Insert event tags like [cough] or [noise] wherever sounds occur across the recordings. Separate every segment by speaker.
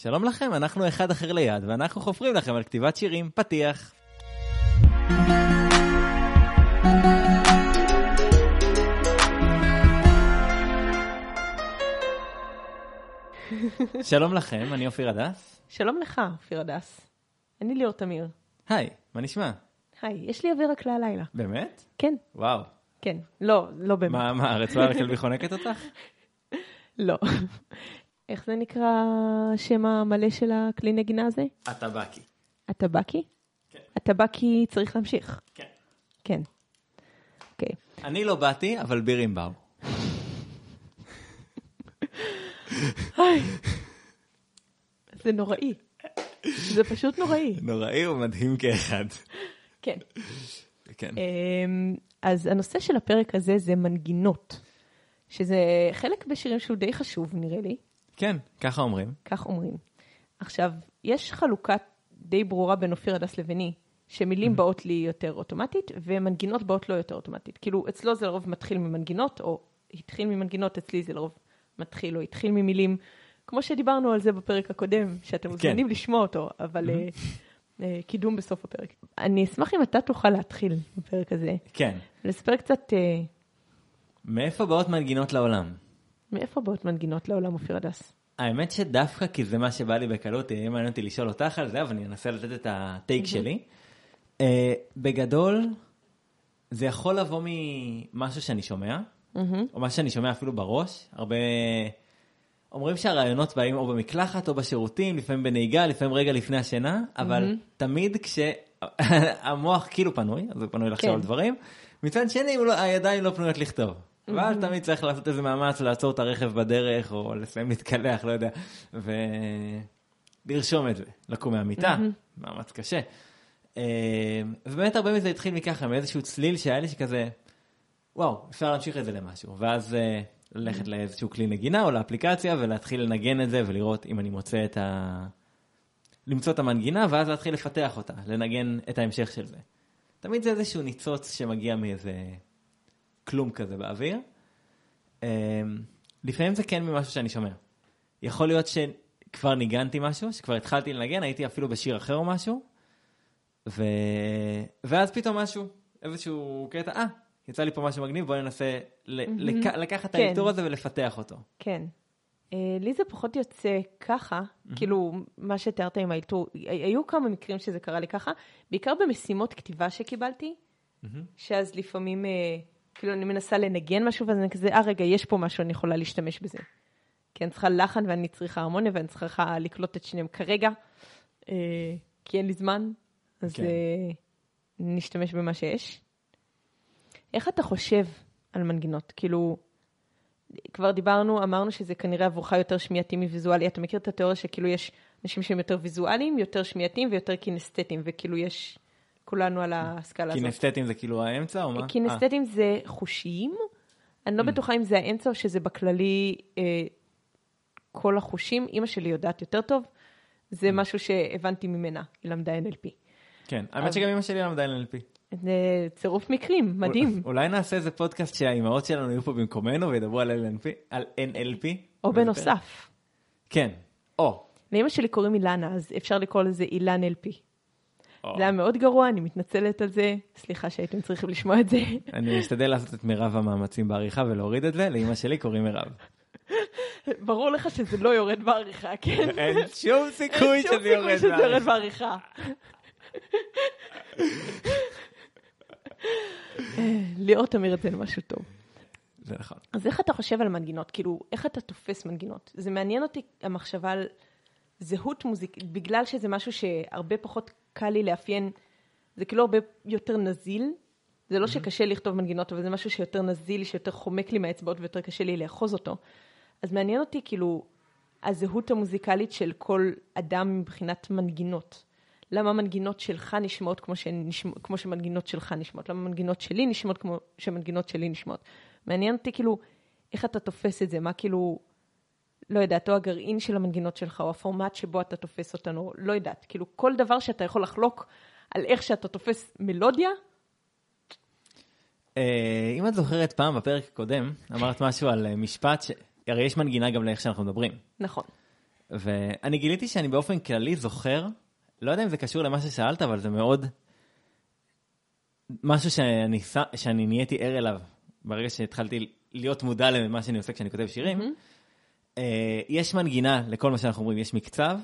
Speaker 1: שלום לכם, אנחנו אחד אחר ליד, ואנחנו חופרים לכם על כתיבת שירים, פתיח. שלום לכם, אני אופיר הדס.
Speaker 2: שלום לך, אופיר הדס. אני ליאור תמיר.
Speaker 1: היי, מה נשמע?
Speaker 2: היי, יש לי אוויר רק להלילה.
Speaker 1: באמת?
Speaker 2: כן,
Speaker 1: וואו.
Speaker 2: כן. לא, לא באמת.
Speaker 1: מה, מה, הרצועה לכלבי חונקת אותך? [laughs]
Speaker 2: לא. איך זה נקרא השם המלא של הכלי נגינה הזה?
Speaker 1: הטבקי.
Speaker 2: הטבקי?
Speaker 1: כן.
Speaker 2: הטבקי צריך להמשיך.
Speaker 1: כן.
Speaker 2: כן. אוקיי.
Speaker 1: אני לא באתי, אבל בירים באו.
Speaker 2: זה נוראי. זה פשוט נוראי.
Speaker 1: נוראי ומדהים כאחד.
Speaker 2: כן.
Speaker 1: כן.
Speaker 2: אמ, אז הנושא של הפרק הזה זה מנגינות, שזה חלק בשירים שהוא די חשוב, נראה לי.
Speaker 1: כן, ככה אומרים.
Speaker 2: כך אומרים. עכשיו, יש חלוקה די ברורה בין אופיר הדס לביני, שמילים באות לי יותר אוטומטית, ומנגינות באות לא יותר אוטומטית. כאילו, אצלו זה לרוב מתחיל ממנגינות, או התחיל ממנגינות, אצלי זה לרוב מתחיל או התחיל ממילים, כמו שדיברנו על זה בפרק הקודם, שאתם מוזמנים לשמוע אותו, אבל אה, אה, קידום בסוף הפרק. אני אשמח אם אתה תוכל להתחיל בפרק הזה,
Speaker 1: כן.
Speaker 2: ולספר קצת אה,
Speaker 1: מאיפה באות מנגינות לעולם?
Speaker 2: מאיפה באות מנגינות לעולם אופיר הדס.
Speaker 1: האמת שדווקא כי זה מה שבא לי בקלות, יהיה מעניין אותי לשאול אותך על זה, אבל אני אנסה לתת את הטייק שלי. Uh, בגדול, זה יכול לבוא ממשהו שאני שומע, או מה שאני שומע אפילו בראש. הרבה אומרים שהרעיונות באים או במקלחת או בשירותים, לפעמים בנהיגה, לפעמים רגע לפני השינה, אבל תמיד כשהמוח [laughs] כאילו פנוי, אז הוא פנוי לחשוב
Speaker 2: כן.
Speaker 1: על דברים, מצד שני לא, הידיים לא פנויות לכתוב. ואז תמיד צריך לעשות איזה מאמץ לעצור את הרכב בדרך, או לסיים להתקלח, לא יודע, ולרשום את זה, לקום מהמיטה, מאמץ קשה. אה, ובאמת הרבה מזה התחיל מככה, מאיזשהו צליל שהיה לי שכזה, וואו, אפשר להמשיך את זה למשהו. ואז אה, ללכת לאיזשהו כלי נגינה או לאפליקציה ולהתחיל לנגן את זה ולראות אם אני מוצא את ה... למצוא את המנגינה ואז להתחיל לפתח אותה, לנגן את ההמשך של זה. תמיד זה איזשהו ניצוץ שמגיע מאיזה כלום כזה באוויר. אה, לפעמים זה כן ממשהו שאני שומע. יכול להיות שכבר ניגנתי משהו, שכבר התחלתי לנגן, הייתי אפילו בשיר אחר או משהו, ו... ואז פתאום משהו, איזשהו קטע, אה, יצא לי פה משהו מגניב, בואי ננסה ל... לק... לקחת את
Speaker 2: כן.
Speaker 1: האלתור הזה ולפתח אותו.
Speaker 2: כן. אה, לי זה פחות יוצא ככה, כאילו, מה שתיארת עם האלתור, היו כמה מקרים שזה קרה לי ככה, בעיקר במשימות כתיבה שקיבלתי, שאז לפעמים, אה, כאילו, אני מנסה לנגן משהו, ואז אני כזה, אה, רגע, יש פה משהו, אני יכולה להשתמש בזה. כי אני צריכה לחן ואני צריכה הרמוניה, ואני צריכה לקלוט את שניהם כרגע, אה, כי אין לי זמן, אז
Speaker 1: כן.
Speaker 2: אה, נשתמש במה שיש. איך אתה חושב על מנגינות? כאילו, כבר דיברנו, אמרנו שזה כנראה עבורך יותר שמיעתי מוויזואלי. אתה מכיר את התיאוריה שכאילו יש אנשים שהם יותר ויזואליים, יותר שמיעתיים ויותר קינסתטיים, וכאילו יש כולנו על הסקאלה הזאת.
Speaker 1: קינסתטים זה כאילו האמצע או מה? אה,
Speaker 2: קינסתטיים זה חושיים. אני
Speaker 1: Mm.
Speaker 2: לא בטוחה אם זה האמצע או שזה בכללי אה, כל החושים. אימא שלי יודעת יותר טוב.
Speaker 1: Mm.
Speaker 2: זה משהו שהבנתי ממנה, היא למדה NLP.
Speaker 1: כן, האמת שגם אמא שלי למדה NLP.
Speaker 2: זה צירוף מקרים, מדהים.
Speaker 1: אולי נעשה איזה פודקאסט שהאימהות שלנו יהיו פה במקומנו וידברו על NLP? על NLP?
Speaker 2: או בנוסף.
Speaker 1: כן, או.
Speaker 2: לאמא שלי קוראים אילנה, אז אפשר לקרוא לזה אילן LP. זה היה מאוד גרוע, אני מתנצלת על זה. סליחה שהייתם צריכים לשמוע את זה.
Speaker 1: אני אשתדל לעשות את מירב המאמצים בעריכה ולהוריד את זה, לאמא שלי קוראים מירב.
Speaker 2: ברור לך שזה לא יורד בעריכה, כן?
Speaker 1: אין שום סיכוי
Speaker 2: אין שום
Speaker 1: שזה יורד
Speaker 2: שזה יורד
Speaker 1: בעריכה.
Speaker 2: בעריכה. אה, ליאור תמיר את זה למשהו טוב.
Speaker 1: זה נכון.
Speaker 2: אז איך אתה חושב על מנגינות? כאילו, איך אתה תופס מנגינות? זה מעניין אותי המחשבה על זהות מוזיקית, בגלל שזה משהו שהרבה פחות קל לי לאפיין, זה כאילו הרבה יותר נזיל. זה לא שקשה לי לכתוב מנגינות, אבל זה משהו שיותר נזיל, שיותר חומק לי מהאצבעות ויותר קשה לי לאחוז אותו. אז מעניין אותי כאילו הזהות המוזיקלית של כל אדם מבחינת מנגינות. למה מנגינות שלך נשמעות כמו, שנשמע, כמו שמנגינות שלך נשמעות? למה מנגינות שלי נשמעות כמו שמנגינות שלי נשמעות? מעניין אותי כאילו איך אתה תופס את זה, מה כאילו, לא יודעת, או הגרעין של המנגינות שלך, או הפורמט שבו אתה תופס אותנו, לא יודעת. כאילו כל דבר שאתה יכול לחלוק על איך שאתה תופס מלודיה,
Speaker 1: אה, אם את זוכרת פעם בפרק הקודם, אמרת משהו על אה, משפט, ש- הרי יש מנגינה גם לאיך שאנחנו מדברים.
Speaker 2: נכון.
Speaker 1: ואני גיליתי שאני באופן כללי זוכר, לא יודע אם זה קשור למה ששאלת, אבל זה מאוד משהו שאני, ש- שאני נהייתי ער אליו ברגע שהתחלתי להיות מודע למה שאני עושה כשאני כותב שירים. אה, יש מנגינה לכל מה שאנחנו אומרים, יש מקצב,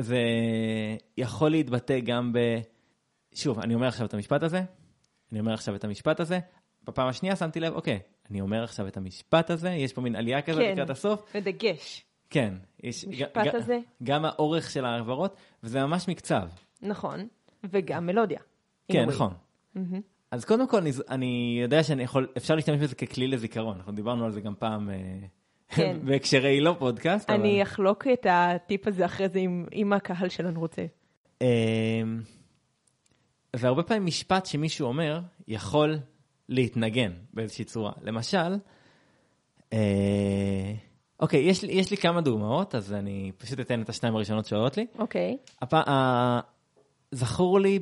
Speaker 1: זה יכול להתבטא גם ב... שוב, אני אומר עכשיו את המשפט הזה, אני אומר עכשיו את המשפט הזה, בפעם השנייה שמתי לב, אוקיי, אני אומר עכשיו את המשפט הזה, יש פה מין עלייה כזאת
Speaker 2: כן.
Speaker 1: לקראת הסוף,
Speaker 2: ודגש.
Speaker 1: כן, יש
Speaker 2: משפט
Speaker 1: ג-
Speaker 2: הזה?
Speaker 1: גם האורך של העברות, וזה ממש מקצב.
Speaker 2: נכון. וגם מלודיה.
Speaker 1: כן. נכון. אז קודם כל, אני, אני יודע שאני יכול, אפשר להשתמש בזה ככלי לזיכרון, אנחנו דיברנו על זה גם פעם אה,
Speaker 2: כן. [laughs]
Speaker 1: בהקשרי לא פודקאסט, אבל...
Speaker 2: אני אחלוק את הטיפ הזה אחרי זה אם- אם הקהל שלנו רוצה.
Speaker 1: אמ, והרבה פעמים משפט שמישהו אומר יכול להתנגן באיזושהי צורה. למשל, אה, אוקיי, יש יש לי כמה דוגמאות, אז אני פשוט אתן את השתיים הראשונות שעולות לי.
Speaker 2: אוקיי.
Speaker 1: הפ... ה... זכור לי,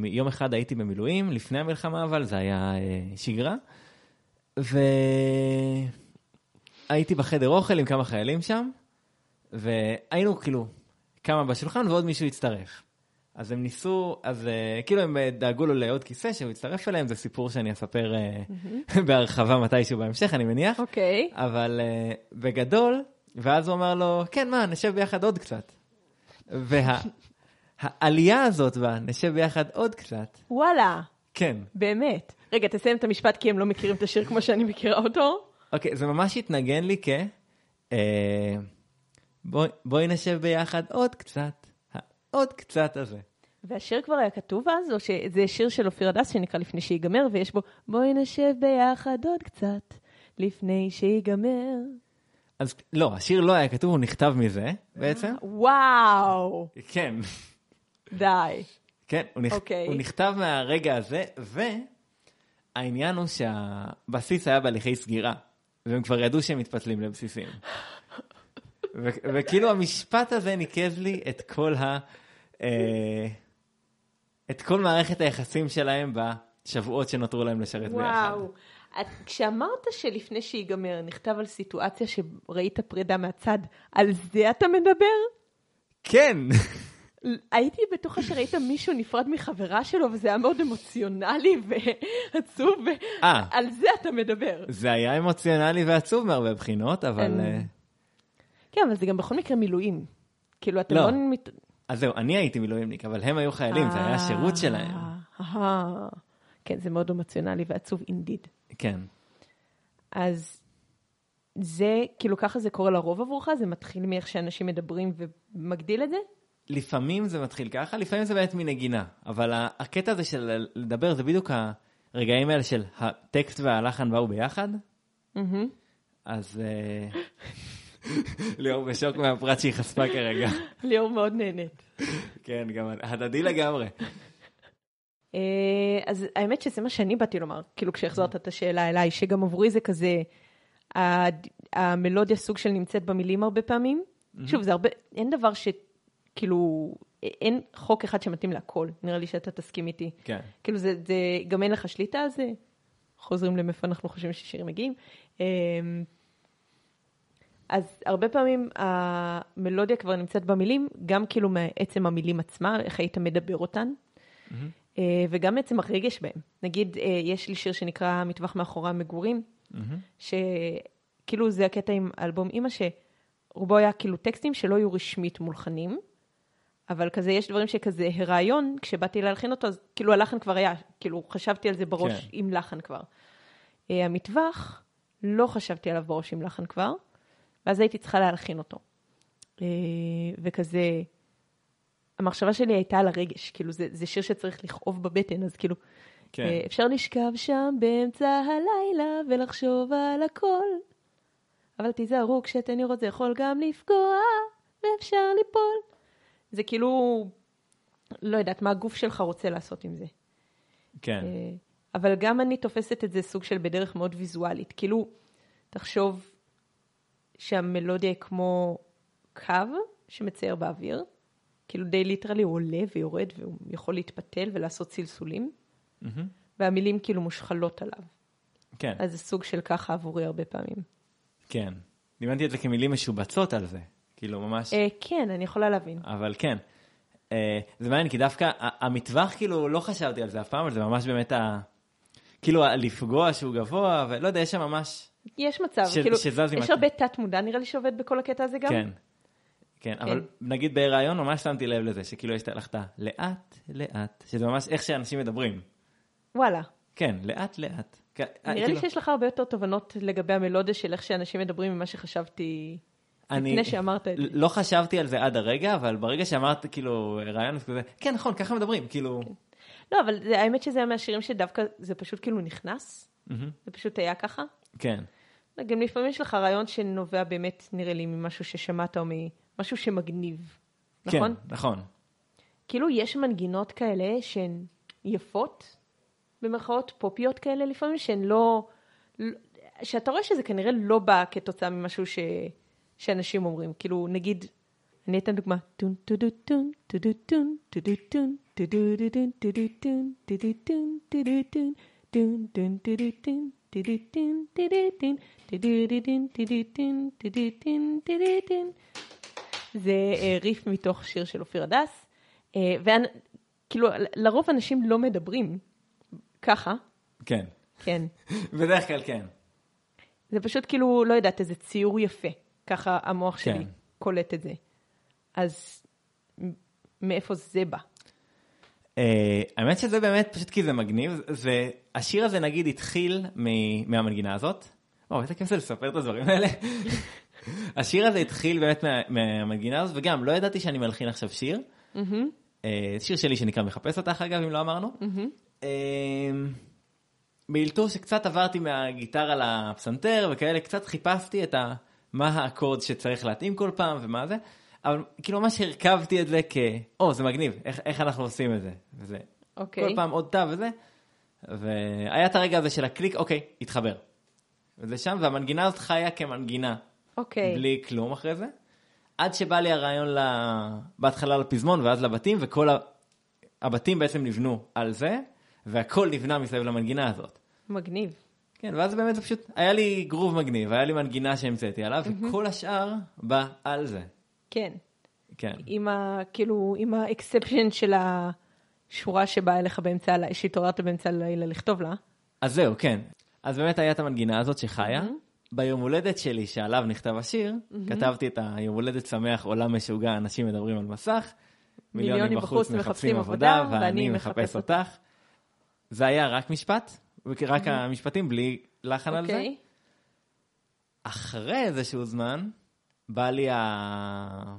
Speaker 1: ביום אחד הייתי במילואים, לפני המלחמה, אבל זה היה אה, שגרה, והייתי בחדר אוכל עם כמה חיילים שם, והיינו כאילו כמה בשולחן ועוד מישהו הצטרף. אז הם ניסו, אז אה, כאילו הם אה, דאגו לו לעוד כיסא שהוא יצטרף אליהם, זה סיפור שאני אספר אה, [laughs] בהרחבה מתישהו בהמשך, אני מניח.
Speaker 2: אוקיי.
Speaker 1: אבל uh, בגדול, ואז הוא אמר לו, כן, מה, נשב ביחד עוד קצת. והעלייה [laughs] הזאת בה, נשב ביחד עוד קצת,
Speaker 2: וואלה,
Speaker 1: כן.
Speaker 2: באמת. רגע, תסיים את המשפט כי הם לא מכירים את השיר כמו שאני מכירה אותו.
Speaker 1: אוקיי, זה ממש התנגן לי כ... אה, בואי, נשב ביחד עוד קצת, העוד קצת הזה.
Speaker 2: והשיר כבר היה כתוב אז, או שזה שיר של אופיר הדס שנקרא לפני שיגמר, ויש בו בואי נשב ביחד עוד קצת, לפני שיגמר.
Speaker 1: אז לא, השיר לא היה כתוב, הוא נכתב מזה בעצם.
Speaker 2: וואו,
Speaker 1: כן,
Speaker 2: די.
Speaker 1: כן, הוא, נכ...
Speaker 2: אוקיי.
Speaker 1: הוא נכתב מהרגע הזה, והעניין הוא שהבסיס היה בהליכי סגירה, והם כבר ידעו שהם מתפצלים לבסיסים. ו- וכאילו המשפט הזה ניקז לי את כל ה... אה, את כל מערכת היחסים שלהם בשבועות שנותרו להם לשרת ביחד.
Speaker 2: וואו. את, כשאמרת שלפני שיגמר נכתב על סיטואציה שראית פרידה מהצד, על זה אתה מדבר?
Speaker 1: כן,
Speaker 2: הייתי בטוחה שראית מישהו נפרד מחברה שלו, וזה היה מאוד אמוציונלי ועצוב,
Speaker 1: אה.
Speaker 2: ועל זה אתה מדבר.
Speaker 1: זה היה אמוציונלי ועצוב מהרבה בחינות, אבל...
Speaker 2: אמ,
Speaker 1: אה,
Speaker 2: כן, אבל זה גם בכל מקרה מילואים. כאילו, אתה
Speaker 1: לא.
Speaker 2: לא...
Speaker 1: אז זהו, אני הייתי מילואימניק, אבל הם היו חיילים, זה היה השירות שלהם.
Speaker 2: אה, כן, זה מאוד אמוציונלי ועצוב אינדיד.
Speaker 1: כן.
Speaker 2: אז זה, כאילו ככה זה קורה לרוב עבורך? זה מתחיל מאיך שאנשים מדברים ומגדיל את זה?
Speaker 1: לפעמים זה מתחיל ככה, לפעמים זה באמת מנגינה, אבל הקטע הזה של לדבר זה בדיוק הרגעים האלה של הטקסט והלחן באו ביחד. אז אה, [laughs] ליאור בשוק מהפרט שהיא חשפה כרגע.
Speaker 2: ליאור מאוד נהנית.
Speaker 1: כן, גם הדדי לגמרי.
Speaker 2: אה, אז האמת שזה מה שאני באתי לומר, כאילו כשהחזרת את השאלה אליי, שגם עבורי זה כזה, המלודיה סוג של נמצאת במילים הרבה פעמים. שוב, זה הרבה, אין דבר שכאילו, אין חוק אחד שמתאים להכל, נראה לי שאתה תסכים איתי.
Speaker 1: כן.
Speaker 2: כאילו זה, זה, גם אין לך שליטה על זה, חוזרים למאיפה אנחנו חושבים ששירים מגיעים. אמ, אז הרבה פעמים המלודיה כבר נמצאת במילים, גם כאילו מעצם המילים עצמה, איך היית מדבר אותן, אה, וגם מעצם הרגש בהם. נגיד, אה, יש לי שיר שנקרא מטווח מאחורי המגורים, שכאילו זה הקטע עם אלבום אימא, שרובו היה כאילו טקסטים שלא היו רשמית מולחנים, אבל כזה, יש דברים שכזה הרעיון, כשבאתי להלחין אותו, אז כאילו הלחן כבר היה, כאילו חשבתי על זה בראש
Speaker 1: כן.
Speaker 2: עם לחן כבר. אה, המטווח, לא חשבתי עליו בראש עם לחן כבר, ואז הייתי צריכה להלחין אותו. אה, וכזה, המחשבה שלי הייתה על הרגש, כאילו זה, זה שיר שצריך לכאוב בבטן, אז כאילו,
Speaker 1: כן.
Speaker 2: אה, אפשר לשכב שם באמצע הלילה ולחשוב על הכל, אבל תיזהרו כשאתן נראות זה יכול גם לפגוע, ואפשר ליפול. זה כאילו, לא יודעת מה הגוף שלך רוצה לעשות עם זה.
Speaker 1: כן.
Speaker 2: אה, אבל גם אני תופסת את זה סוג של בדרך מאוד ויזואלית. כאילו, תחשוב שהמלודיה היא כמו קו שמצייר באוויר, כאילו די ליטרלי הוא עולה ויורד והוא יכול להתפתל ולעשות צלצולים,
Speaker 1: מהמם.
Speaker 2: והמילים כאילו מושחלות עליו.
Speaker 1: כן.
Speaker 2: אז זה סוג של ככה עבורי הרבה פעמים.
Speaker 1: כן. לימדתי את זה כמילים משובצות על זה. כאילו ממש,
Speaker 2: אה, כן, אני יכולה להבין.
Speaker 1: אבל כן. אה, זה מעניין, כי דווקא המטווח, כאילו, לא חשבתי על זה אף פעם, אבל זה ממש באמת ה... כאילו, לפגוע שהוא גבוה, ולא יודע, יש שם ממש...
Speaker 2: יש מצב,
Speaker 1: ש-
Speaker 2: כאילו, יש הרבה תת מודע נראה לי שעובד בכל הקטע הזה גם.
Speaker 1: כן. כן, אבל נגיד בהיריון ממש שמתי לב לזה, שכאילו יש את הלאט, לאט, שזה ממש איך שאנשים מדברים.
Speaker 2: וואלה.
Speaker 1: כן, לאט, לאט. כן,
Speaker 2: נראה לי
Speaker 1: כאילו,
Speaker 2: שיש לך הרבה יותר תובנות לגבי המלודיה של איך שאנשים מדברים ממה שחשבתי
Speaker 1: אני
Speaker 2: לפני שאמרת את זה.
Speaker 1: לא חשבתי על זה עד הרגע, אבל ברגע שאמרת, כאילו, רעיון, אז כזה, כן, נכון, ככה מדברים, כאילו,
Speaker 2: לא, אבל זה- האמת שזה היה מהשירים שדווקא זה פשוט כאילו נכנס.
Speaker 1: מהמם,
Speaker 2: זה פשוט היה ככה.
Speaker 1: כן,
Speaker 2: גם לפעמים יש לך רעיון שנובע באמת, נראה לי, ממשהו ששמעת או ממשהו שמגניב. נכון?
Speaker 1: כן, נכון.
Speaker 2: כאילו יש מנגינות כאלה שהן יפות, במרכאות פופיות כאלה לפעמים, שהן לא... לא- שאתה רואה שזה כנראה לא בא כתוצאה ממשהו ש... שאנשים אומרים. כאילו, נגיד, אני אתן דוגמה. טון טון, טודו טון, טודו טון, טודו טון, טודו טון, טודו טון, טודו טון, טון טון טודו טון, טון, טודו טון, טון, טון, טון, טודו טון. זה אה, ריף מתוך שיר של אופיר הדס. אה, וכאילו, לרוב אנשים לא מדברים ככה,
Speaker 1: כן.
Speaker 2: כן.
Speaker 1: בדרך כלל כן.
Speaker 2: זה פשוט כאילו, לא יודעת, איזה ציור יפה. ככה המוח שלי
Speaker 1: כן.
Speaker 2: קולט את זה. אז מאיפה זה בא?
Speaker 1: אה, האמת שזה באמת פשוט כי זה מגניב, זה, השיר הזה נגיד התחיל מ- מהמנגינה הזאת. וואו, איזה כיף זה לספר את הדברים האלה. [laughs] השיר הזה התחיל באמת מה- מהמנגינה הזאת, וגם לא ידעתי שאני מלחין עכשיו שיר. אה, שיר שלי שנקרא מחפש אותך אגב, אם לא אמרנו. אה, באלתור שקצת עברתי מהגיטרה לפסנתר וכאלה, קצת חיפשתי את ה... מה האקורד שצריך להתאים כל פעם ומה זה, אבל כאילו ממש הרכבתי את זה כ... או, זה מגניב, איך, איך אנחנו עושים את זה. וזה
Speaker 2: אוקיי.
Speaker 1: כל פעם עוד תו וזה. והיה את הרגע הזה של הקליק, אוקיי, התחבר. וזה שם, והמנגינה הזאת חיה כמנגינה,
Speaker 2: אוקיי.
Speaker 1: בלי כלום אחרי זה. עד שבא לי הרעיון ל... בהתחלה לפזמון ואז לבתים, וכל ה... הבתים בעצם נבנו על זה, והכל נבנה מסביב למנגינה הזאת.
Speaker 2: מגניב.
Speaker 1: כן, ואז באמת זה פשוט, היה לי גרוב מגניב, היה לי מנגינה שהמצאתי עליו, וכל השאר בא על זה.
Speaker 2: כן.
Speaker 1: כן.
Speaker 2: עם ה... כאילו, עם ה exception של השורה שבאה אליך באמצע הלילה, שהתעוררת באמצע הלילה לכתוב לה.
Speaker 1: אז זהו, כן. אז באמת היה את המנגינה הזאת שחיה. ביום הולדת שלי, שעליו נכתב השיר, כתבתי את היום הולדת שמח, עולם משוגע, אנשים מדברים על מסך. מיליונים בחוץ מחפשים עבודה, ואני מחפש אותך. זה היה רק משפט, רק המשפטים בלי לחן על זה.
Speaker 2: אוקיי.
Speaker 1: אחרי איזשהו זמן, בא לי ה...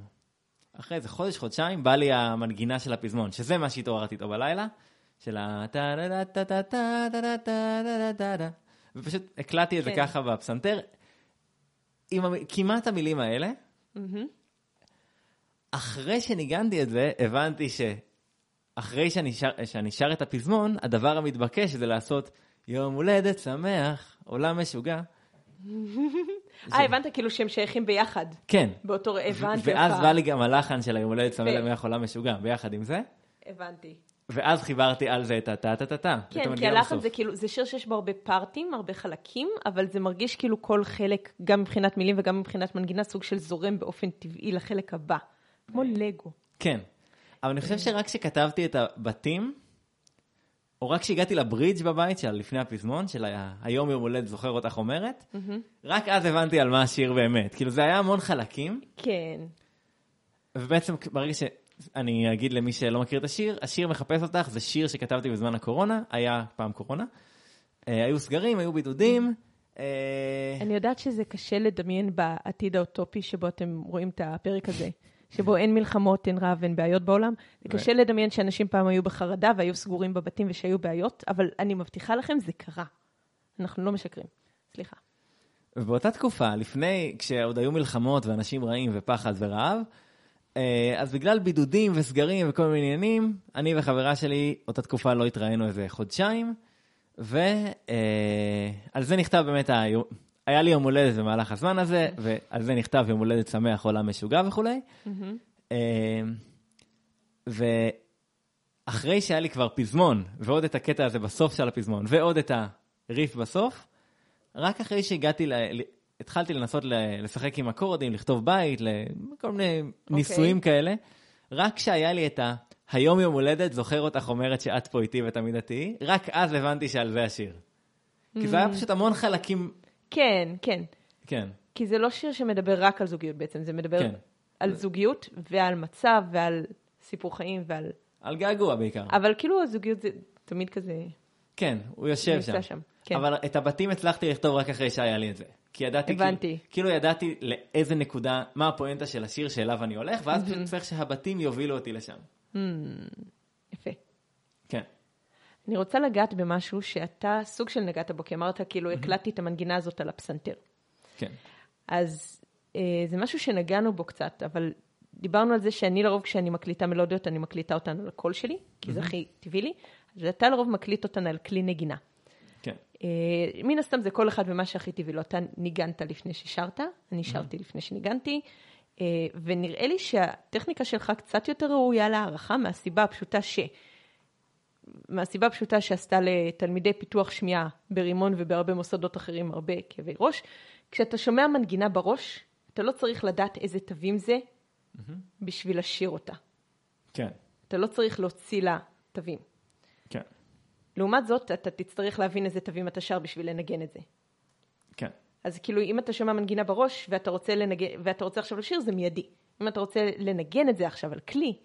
Speaker 1: אחרי איזה חודש, חודשיים, בא לי המנגינה של הפזמון, שזה מה שהתעוררתי איתו בלילה, של ה... ופשוט הקלטתי את זה
Speaker 2: כן.
Speaker 1: ככה בפסנתר, עם כמעט המילים האלה. אחרי שניגנתי את זה, הבנתי שאחרי שאני שר, שאני שר את הפזמון, הדבר המתבקש זה לעשות יום הולדת שמח, עולם משוגע.
Speaker 2: אה, הבנת כאילו שהם שייכים ביחד.
Speaker 1: כן.
Speaker 2: באותו... הבנתי
Speaker 1: ואז
Speaker 2: אותך.
Speaker 1: בא לי גם הלחן של היום הולדת שמח למח עולם משוגע, ביחד עם זה.
Speaker 2: הבנתי.
Speaker 1: ואז חיברתי על זה את הטה-טה-טה-טה.
Speaker 2: כן, כי הלחן. זה כאילו, זה שיר שיש בו הרבה פארטים, הרבה חלקים, אבל זה מרגיש כאילו כל חלק, גם מבחינת מילים וגם מבחינת מנגינה, סוג של זורם באופן טבעי לחלק הבא. כמו לגו.
Speaker 1: כן. אבל אני חושב שרק כשכתבתי את הבתים, או רק כשהגעתי לברידג' בבית של לפני הפזמון, של היום יום הולדת זוכר אותך אומרת, רק אז הבנתי על מה השיר באמת. כאילו זה היה המון חלקים,
Speaker 2: כן.
Speaker 1: ובעצם ברגע שאני אגיד למי שלא מכיר את השיר, השיר מחפש אותך זה שיר שכתבתי בזמן הקורונה, היה פעם קורונה. אה, היו סגרים, היו בידודים. אה,
Speaker 2: אני יודעת שזה קשה לדמיין בעתיד האוטופי שבו אתם רואים את הפרק הזה, שבו אין מלחמות, אין רעב, אין בעיות בעולם. זה קשה לדמיין שאנשים פעם היו בחרדה והיו סגורים בבתים ושהיו בעיות, אבל אני מבטיחה לכם, זה קרה. אנחנו לא משקרים. סליחה.
Speaker 1: ובאותה תקופה, לפני, כשעוד היו מלחמות ואנשים רעים ופחד ורעב, אה, אז בגלל בידודים וסגרים וכל מיני עניינים, אני וחברה שלי, אותה תקופה לא התראינו איזה חודשיים, ועל זה נכתב באמת, היה לי יום הולדת במהלך הזמן הזה, ועל זה נכתב יום הולדת שמח, עולם משוגע וכולי. אה, ואחרי שהיה לי כבר פזמון, ועוד את הקטע הזה בסוף של הפזמון, ועוד את הריף בסוף, רק אחרי שהגעתי ל... התחלתי לנסות לשחק עם אקורדים, לכתוב בית, כל מיני ניסויים כאלה. רק כשהיה לי את ה... היום יום הולדת, זוכר אותך אומרת שאת פה איתי ותמיד את תהיי, רק אז הבנתי שעל זה השיר. כי זה היה פשוט המון חלקים,
Speaker 2: כן, כן.
Speaker 1: כן,
Speaker 2: כי זה לא שיר שמדבר רק על זוגיות בעצם, זה מדבר
Speaker 1: כן.
Speaker 2: על זוגיות ועל מצב ועל סיפור חיים ועל...
Speaker 1: על געגוע בעיקר.
Speaker 2: אבל כאילו הזוגיות זה תמיד כזה
Speaker 1: כן, הוא יושב שם.
Speaker 2: שם. כן.
Speaker 1: אבל את הבתים הצלחתי לכתוב רק אחרי שהיה לי את זה. כי ידעתי,
Speaker 2: הבנתי.
Speaker 1: כאילו, כאילו ידעתי לאיזה נקודה, מה הפואנטה של השיר שאליו אני הולך, ואז פשוט צריך שהבתים יובילו אותי לשם.
Speaker 2: יפה. אני רוצה לגעת במשהו שאתה סוג של נגעת בו, כי אמרת כאילו הקלטתי את המנגינה הזאת על הפסנתר.
Speaker 1: כן.
Speaker 2: אז אה, זה משהו שנגענו בו קצת, אבל דיברנו על זה שאני לרוב כשאני מקליטה מלודיות, אני מקליטה אותן על הקול שלי, כי זה הכי טבעי לי, ואתה לרוב מקליט אותן על כלי נגינה.
Speaker 1: כן.
Speaker 2: אה, מן הסתם זה כל אחד ומה שהכי טבעי לו. אתה ניגנת לפני ששרת, אני שרתי לפני שניגנתי, אה, ונראה לי שהטכניקה שלך קצת יותר ראויה להערכה מהסיבה הפשוטה ש... מהסיבה הפשוטה שעשתה לתלמידי פיתוח שמיעה ברימון ובהרבה מוסדות אחרים הרבה כאבי ראש. כשאתה שומע מנגינה בראש, אתה לא צריך לדעת איזה תווים זה בשביל לשיר אותה.
Speaker 1: כן.
Speaker 2: אתה לא צריך להוציא לה תווים.
Speaker 1: כן.
Speaker 2: לעומת זאת, אתה תצטרך להבין איזה תווים אתה שר בשביל לנגן את זה.
Speaker 1: כן.
Speaker 2: אז כאילו, אם אתה שומע מנגינה בראש ואתה רוצה, לנגן, ואתה רוצה עכשיו לשיר, זה מיידי. אם אתה רוצה לנגן את זה עכשיו על כלי,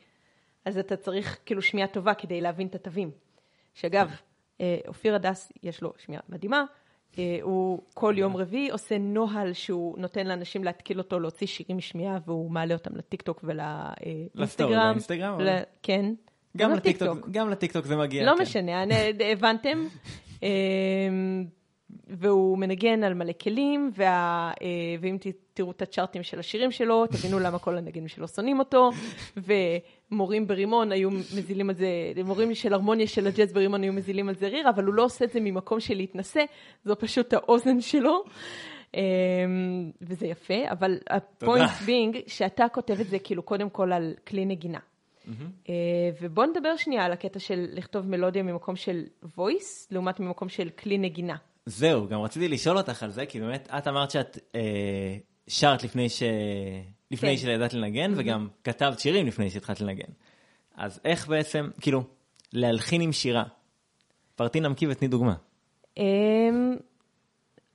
Speaker 2: אז אתה צריך כאילו שמיעה טובה כדי להבין את התווים. שאגב, אה, אופיר הדס, יש לו שמיעה מדהימה, אה, הוא כל יום רביעי עושה נוהל שהוא נותן לאנשים להתקיל אותו להוציא שירים משמיעה, והוא מעלה אותם לטיקטוק ולאינסטגרם.
Speaker 1: באינסטגרם,
Speaker 2: ל-
Speaker 1: אבל-
Speaker 2: כן.
Speaker 1: גם לטיקטוק, גם לטיקטוק זה מגיע.
Speaker 2: לא
Speaker 1: כן.
Speaker 2: משנה, אני- הבנתם? [laughs] והוא מנגן על מלא כלים, וה, אה, ואם תראו את הצ'ארטים של השירים שלו, תבינו למה כל הנגנים שלו שונאים אותו, ומורים ברימון היו מזילים על זה, מורים של הרמוניה של הג'אז ברימון היו מזילים על זה ריר, אבל הוא לא עושה את זה ממקום של להתנשא, זו פשוט האוזן שלו. אמ, וזה יפה, אבל הפוינט בינג, שאתה כותב את זה כאילו קודם כל על כלי נגינה. אה, ובוא נדבר שנייה על הקטע של לכתוב מלודיה ממקום של voice, לעומת ממקום של כלי נגינה.
Speaker 1: זהו, גם רציתי לשאול אותך על זה, כי באמת, את אמרת שאת אה, שרת לפני, ש... לפני
Speaker 2: כן.
Speaker 1: שידעת לנגן, וגם כתבת שירים לפני שהתחלת לנגן. אז איך בעצם, כאילו, להלחין עם שירה? פרטי נמקי ותני דוגמה.
Speaker 2: אמ,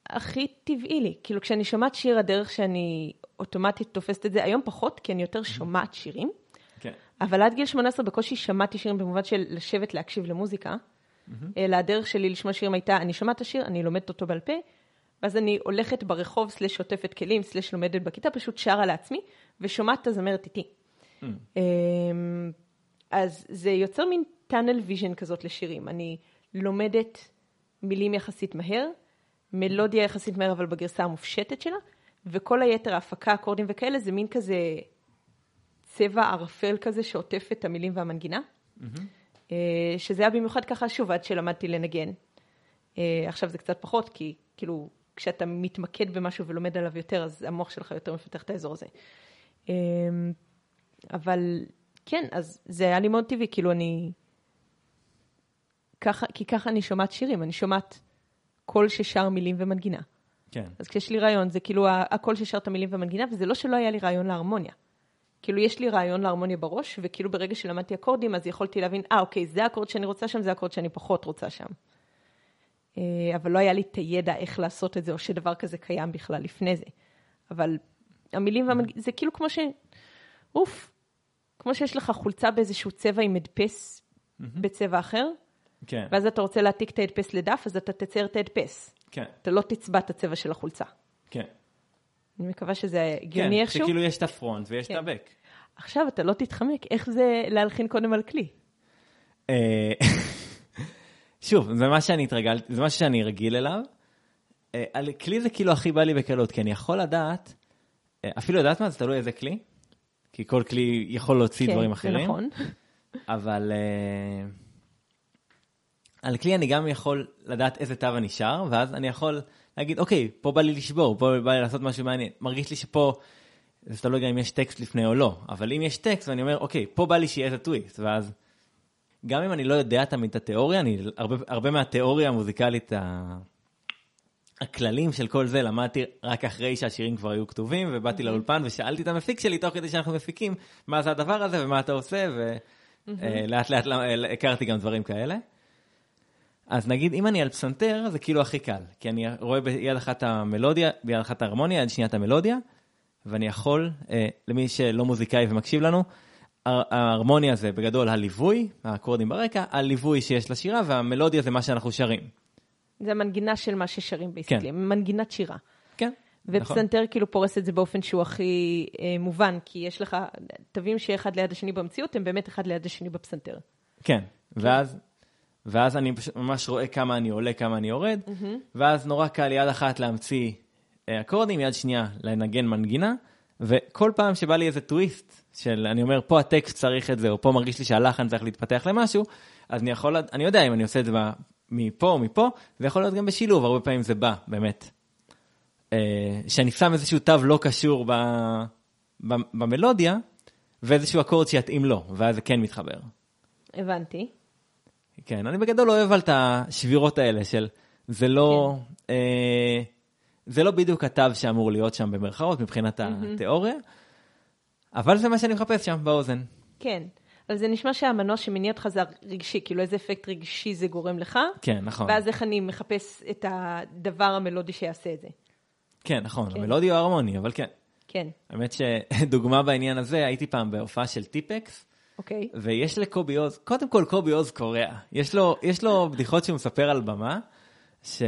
Speaker 2: הכי טבעי לי, כאילו כשאני שומעת שיר, הדרך שאני אוטומטית תופסת את זה, היום פחות, כי אני יותר שומעת שירים,
Speaker 1: כן.
Speaker 2: אבל עד גיל 18 בקושי שמעתי שירים במובן של לשבת להקשיב למוזיקה, אלא הדרך שלי לשמוע שירים הייתה, אני שומעת את השיר, אני לומדת אותו בעל פה, ואז אני הולכת ברחוב, slash שוטפת כלים, slash לומדת בכיתה, פשוט שרה לעצמי, ושומעת את הזמרת איתי. אמ, אז זה יוצר מין tunnel vision כזאת לשירים. אני לומדת מילים יחסית מהר, מלודיה יחסית מהר, אבל בגרסה המופשטת שלה, וכל היתר, ההפקה, אקורדים וכאלה, זה מין כזה צבע ערפל כזה שעוטף את המילים והמנגינה. אה, שזה היה במיוחד ככה, שוב, עד שלמדתי לנגן. אה, עכשיו זה קצת פחות, כי כאילו, כשאתה מתמקד במשהו ולומד עליו יותר, אז המוח שלך יותר מפתח את האזור הזה. אה, אבל כן, אז זה היה לי מאוד טבעי, כאילו אני... ככה, כי ככה אני שומעת שירים, אני שומעת קול ששר מילים ומנגינה.
Speaker 1: כן.
Speaker 2: אז כשיש לי רעיון, זה כאילו הקול ששר את המילים ומנגינה, וזה לא שלא היה לי רעיון להרמוניה. כאילו, יש לי רעיון להרמוניה בראש, וכאילו ברגע שלמדתי אקורדים, אז יכולתי להבין, אה, אוקיי, זה האקורד שאני רוצה שם, זה האקורד שאני פחות רוצה שם. אה, אבל לא היה לי את הידע איך לעשות את זה, או שדבר כזה קיים בכלל לפני זה. אבל המילים והמנגינה, זה כאילו כמו ש... אוף, כמו שיש לך חולצה באיזשהו צבע עם הדפס בצבע אחר,
Speaker 1: כן.
Speaker 2: ואז אתה רוצה להעתיק את ההדפס לדף, אז אתה תצייר את ההדפס.
Speaker 1: כן.
Speaker 2: אתה לא תצבע את הצבע של החולצה.
Speaker 1: כן.
Speaker 2: אני מקווה שזה
Speaker 1: כן,
Speaker 2: הגיוני איכשהו.
Speaker 1: שכאילו יש את הפרונט ויש את
Speaker 2: כן.
Speaker 1: הבק.
Speaker 2: עכשיו אתה לא תתחמק, איך זה להלחין קודם על כלי? [laughs]
Speaker 1: שוב, זה מה שאני התרגלתי, זה מה שאני רגיל אליו. אה, על כלי זה כאילו הכי בא לי בקלות, כי אני יכול לדעת, אה, אפילו יודעת מה, זה תלוי איזה כלי, כי כל כלי יכול להוציא דברים אחרים.
Speaker 2: כן, זה נכון.
Speaker 1: אבל אה, על כלי אני גם יכול לדעת איזה תו אני שר, ואז אני יכול להגיד, אוקיי, פה בא לי לשבור, פה בא לי לעשות משהו מעניין. מרגיש לי שפה, זה תלוי גם אם יש טקסט לפני או לא, אבל אם יש טקסט ואני אומר, אוקיי, פה בא לי שיהיה איזה טוויסט, ואז גם אם אני לא יודע תמיד את התיאוריה, אני, הרבה, הרבה מהתיאוריה המוזיקלית ה... הכללים של כל זה למדתי רק אחרי שהשירים כבר היו כתובים, ובאתי לאולפן ושאלתי את המפיק שלי תוך כדי שאנחנו מפיקים, מה זה הדבר הזה ומה אתה עושה, ולאט לאט אה, הכרתי גם דברים כאלה. אז נגיד, אם אני על פסנתר, זה כאילו הכי קל, כי אני רואה ביד אחת המלודיה, ביד אחת ההרמוניה, יד שנייה את המלודיה, ואני יכול, אה, למי שלא מוזיקאי ומקשיב לנו, ההרמוניה זה בגדול הליווי, האקורדים ברקע, הליווי שיש לשירה, והמלודיה זה מה שאנחנו שרים.
Speaker 2: זה המנגינה של מה ששרים בעסקלי, כן. מנגינת שירה.
Speaker 1: כן.
Speaker 2: ופסנתר נכון. כאילו פורס את זה באופן שהוא הכי אה, מובן, כי יש לך תווים שאחד ליד השני במציאות, הם באמת אחד ליד השני בפסנתר.
Speaker 1: כן, כן. ואז, ואז אני פשוט ממש רואה כמה אני עולה, כמה אני יורד, mm-hmm. ואז נורא קל יד אחת להמציא אה, אקורדים, יד שנייה לנגן מנגינה, וכל פעם שבא לי איזה טוויסט של אני אומר פה הטקסט צריך את זה, או פה מרגיש לי שהלחן צריך להתפתח למשהו, אז אני יכול, אני יודע אם אני עושה את זה מפה או מפה, זה יכול להיות גם בשילוב, הרבה פעמים זה בא, באמת. אה, שאני שם איזשהו תו לא קשור ב, ב, במלודיה, ואיזשהו אקורד שיתאים לו, ואז זה כן מתחבר.
Speaker 2: הבנתי.
Speaker 1: כן, אני בגדול אוהב על את השבירות האלה של זה לא, כן. אה, זה לא בדיוק התו שאמור להיות שם במרכאות מבחינת. התיאוריה, אבל זה מה שאני מחפש שם באוזן.
Speaker 2: כן. אבל זה נשמע שהמנוע שמניע אותך זה רגשי, כאילו איזה אפקט רגשי זה גורם לך.
Speaker 1: כן, נכון.
Speaker 2: ואז איך אני מחפש את הדבר המלודי שיעשה את זה.
Speaker 1: כן, נכון, כן. המלודי הוא הרמוני, אבל כן.
Speaker 2: כן.
Speaker 1: האמת שדוגמה בעניין הזה, הייתי פעם בהופעה של טיפקס.
Speaker 2: אוקיי.
Speaker 1: ויש לקובי עוז, קודם כל קובי עוז קורע. יש לו, יש לו בדיחות שהוא מספר על במה, ש...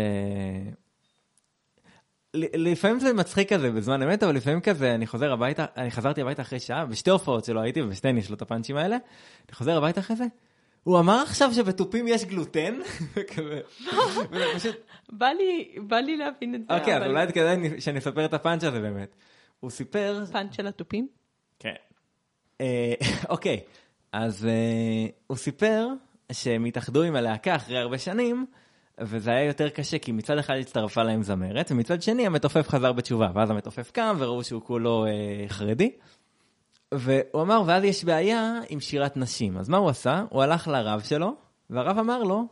Speaker 1: לפעמים זה מצחיק כזה בזמן אמת, אבל לפעמים כזה, אני חוזר הביתה, אני חזרתי הביתה אחרי שעה, בשתי הופעות שלו הייתי, ובשתיהן יש לו את הפאנצ'ים האלה, אני חוזר הביתה אחרי זה, הוא אמר עכשיו שבתופים יש גלוטן, [laughs] וכזה,
Speaker 2: בא לי, בא לי להבין את זה.
Speaker 1: אוקיי, אז אולי כדאי שאני אספר את הפאנץ' הזה באמת. הוא סיפר...
Speaker 2: פאנץ' של התופים?
Speaker 1: כן. אה, [laughs] אוקיי, אז אה, הוא סיפר שהם התאחדו עם הלהקה אחרי הרבה שנים, וזה היה יותר קשה, כי מצד אחד הצטרפה להם זמרת, ומצד שני המתופף חזר בתשובה, ואז המתופף קם וראו שהוא כולו אה, חרדי. והוא אמר, ואז יש בעיה עם שירת נשים. אז מה הוא עשה? הוא הלך לרב שלו, והרב אמר לו,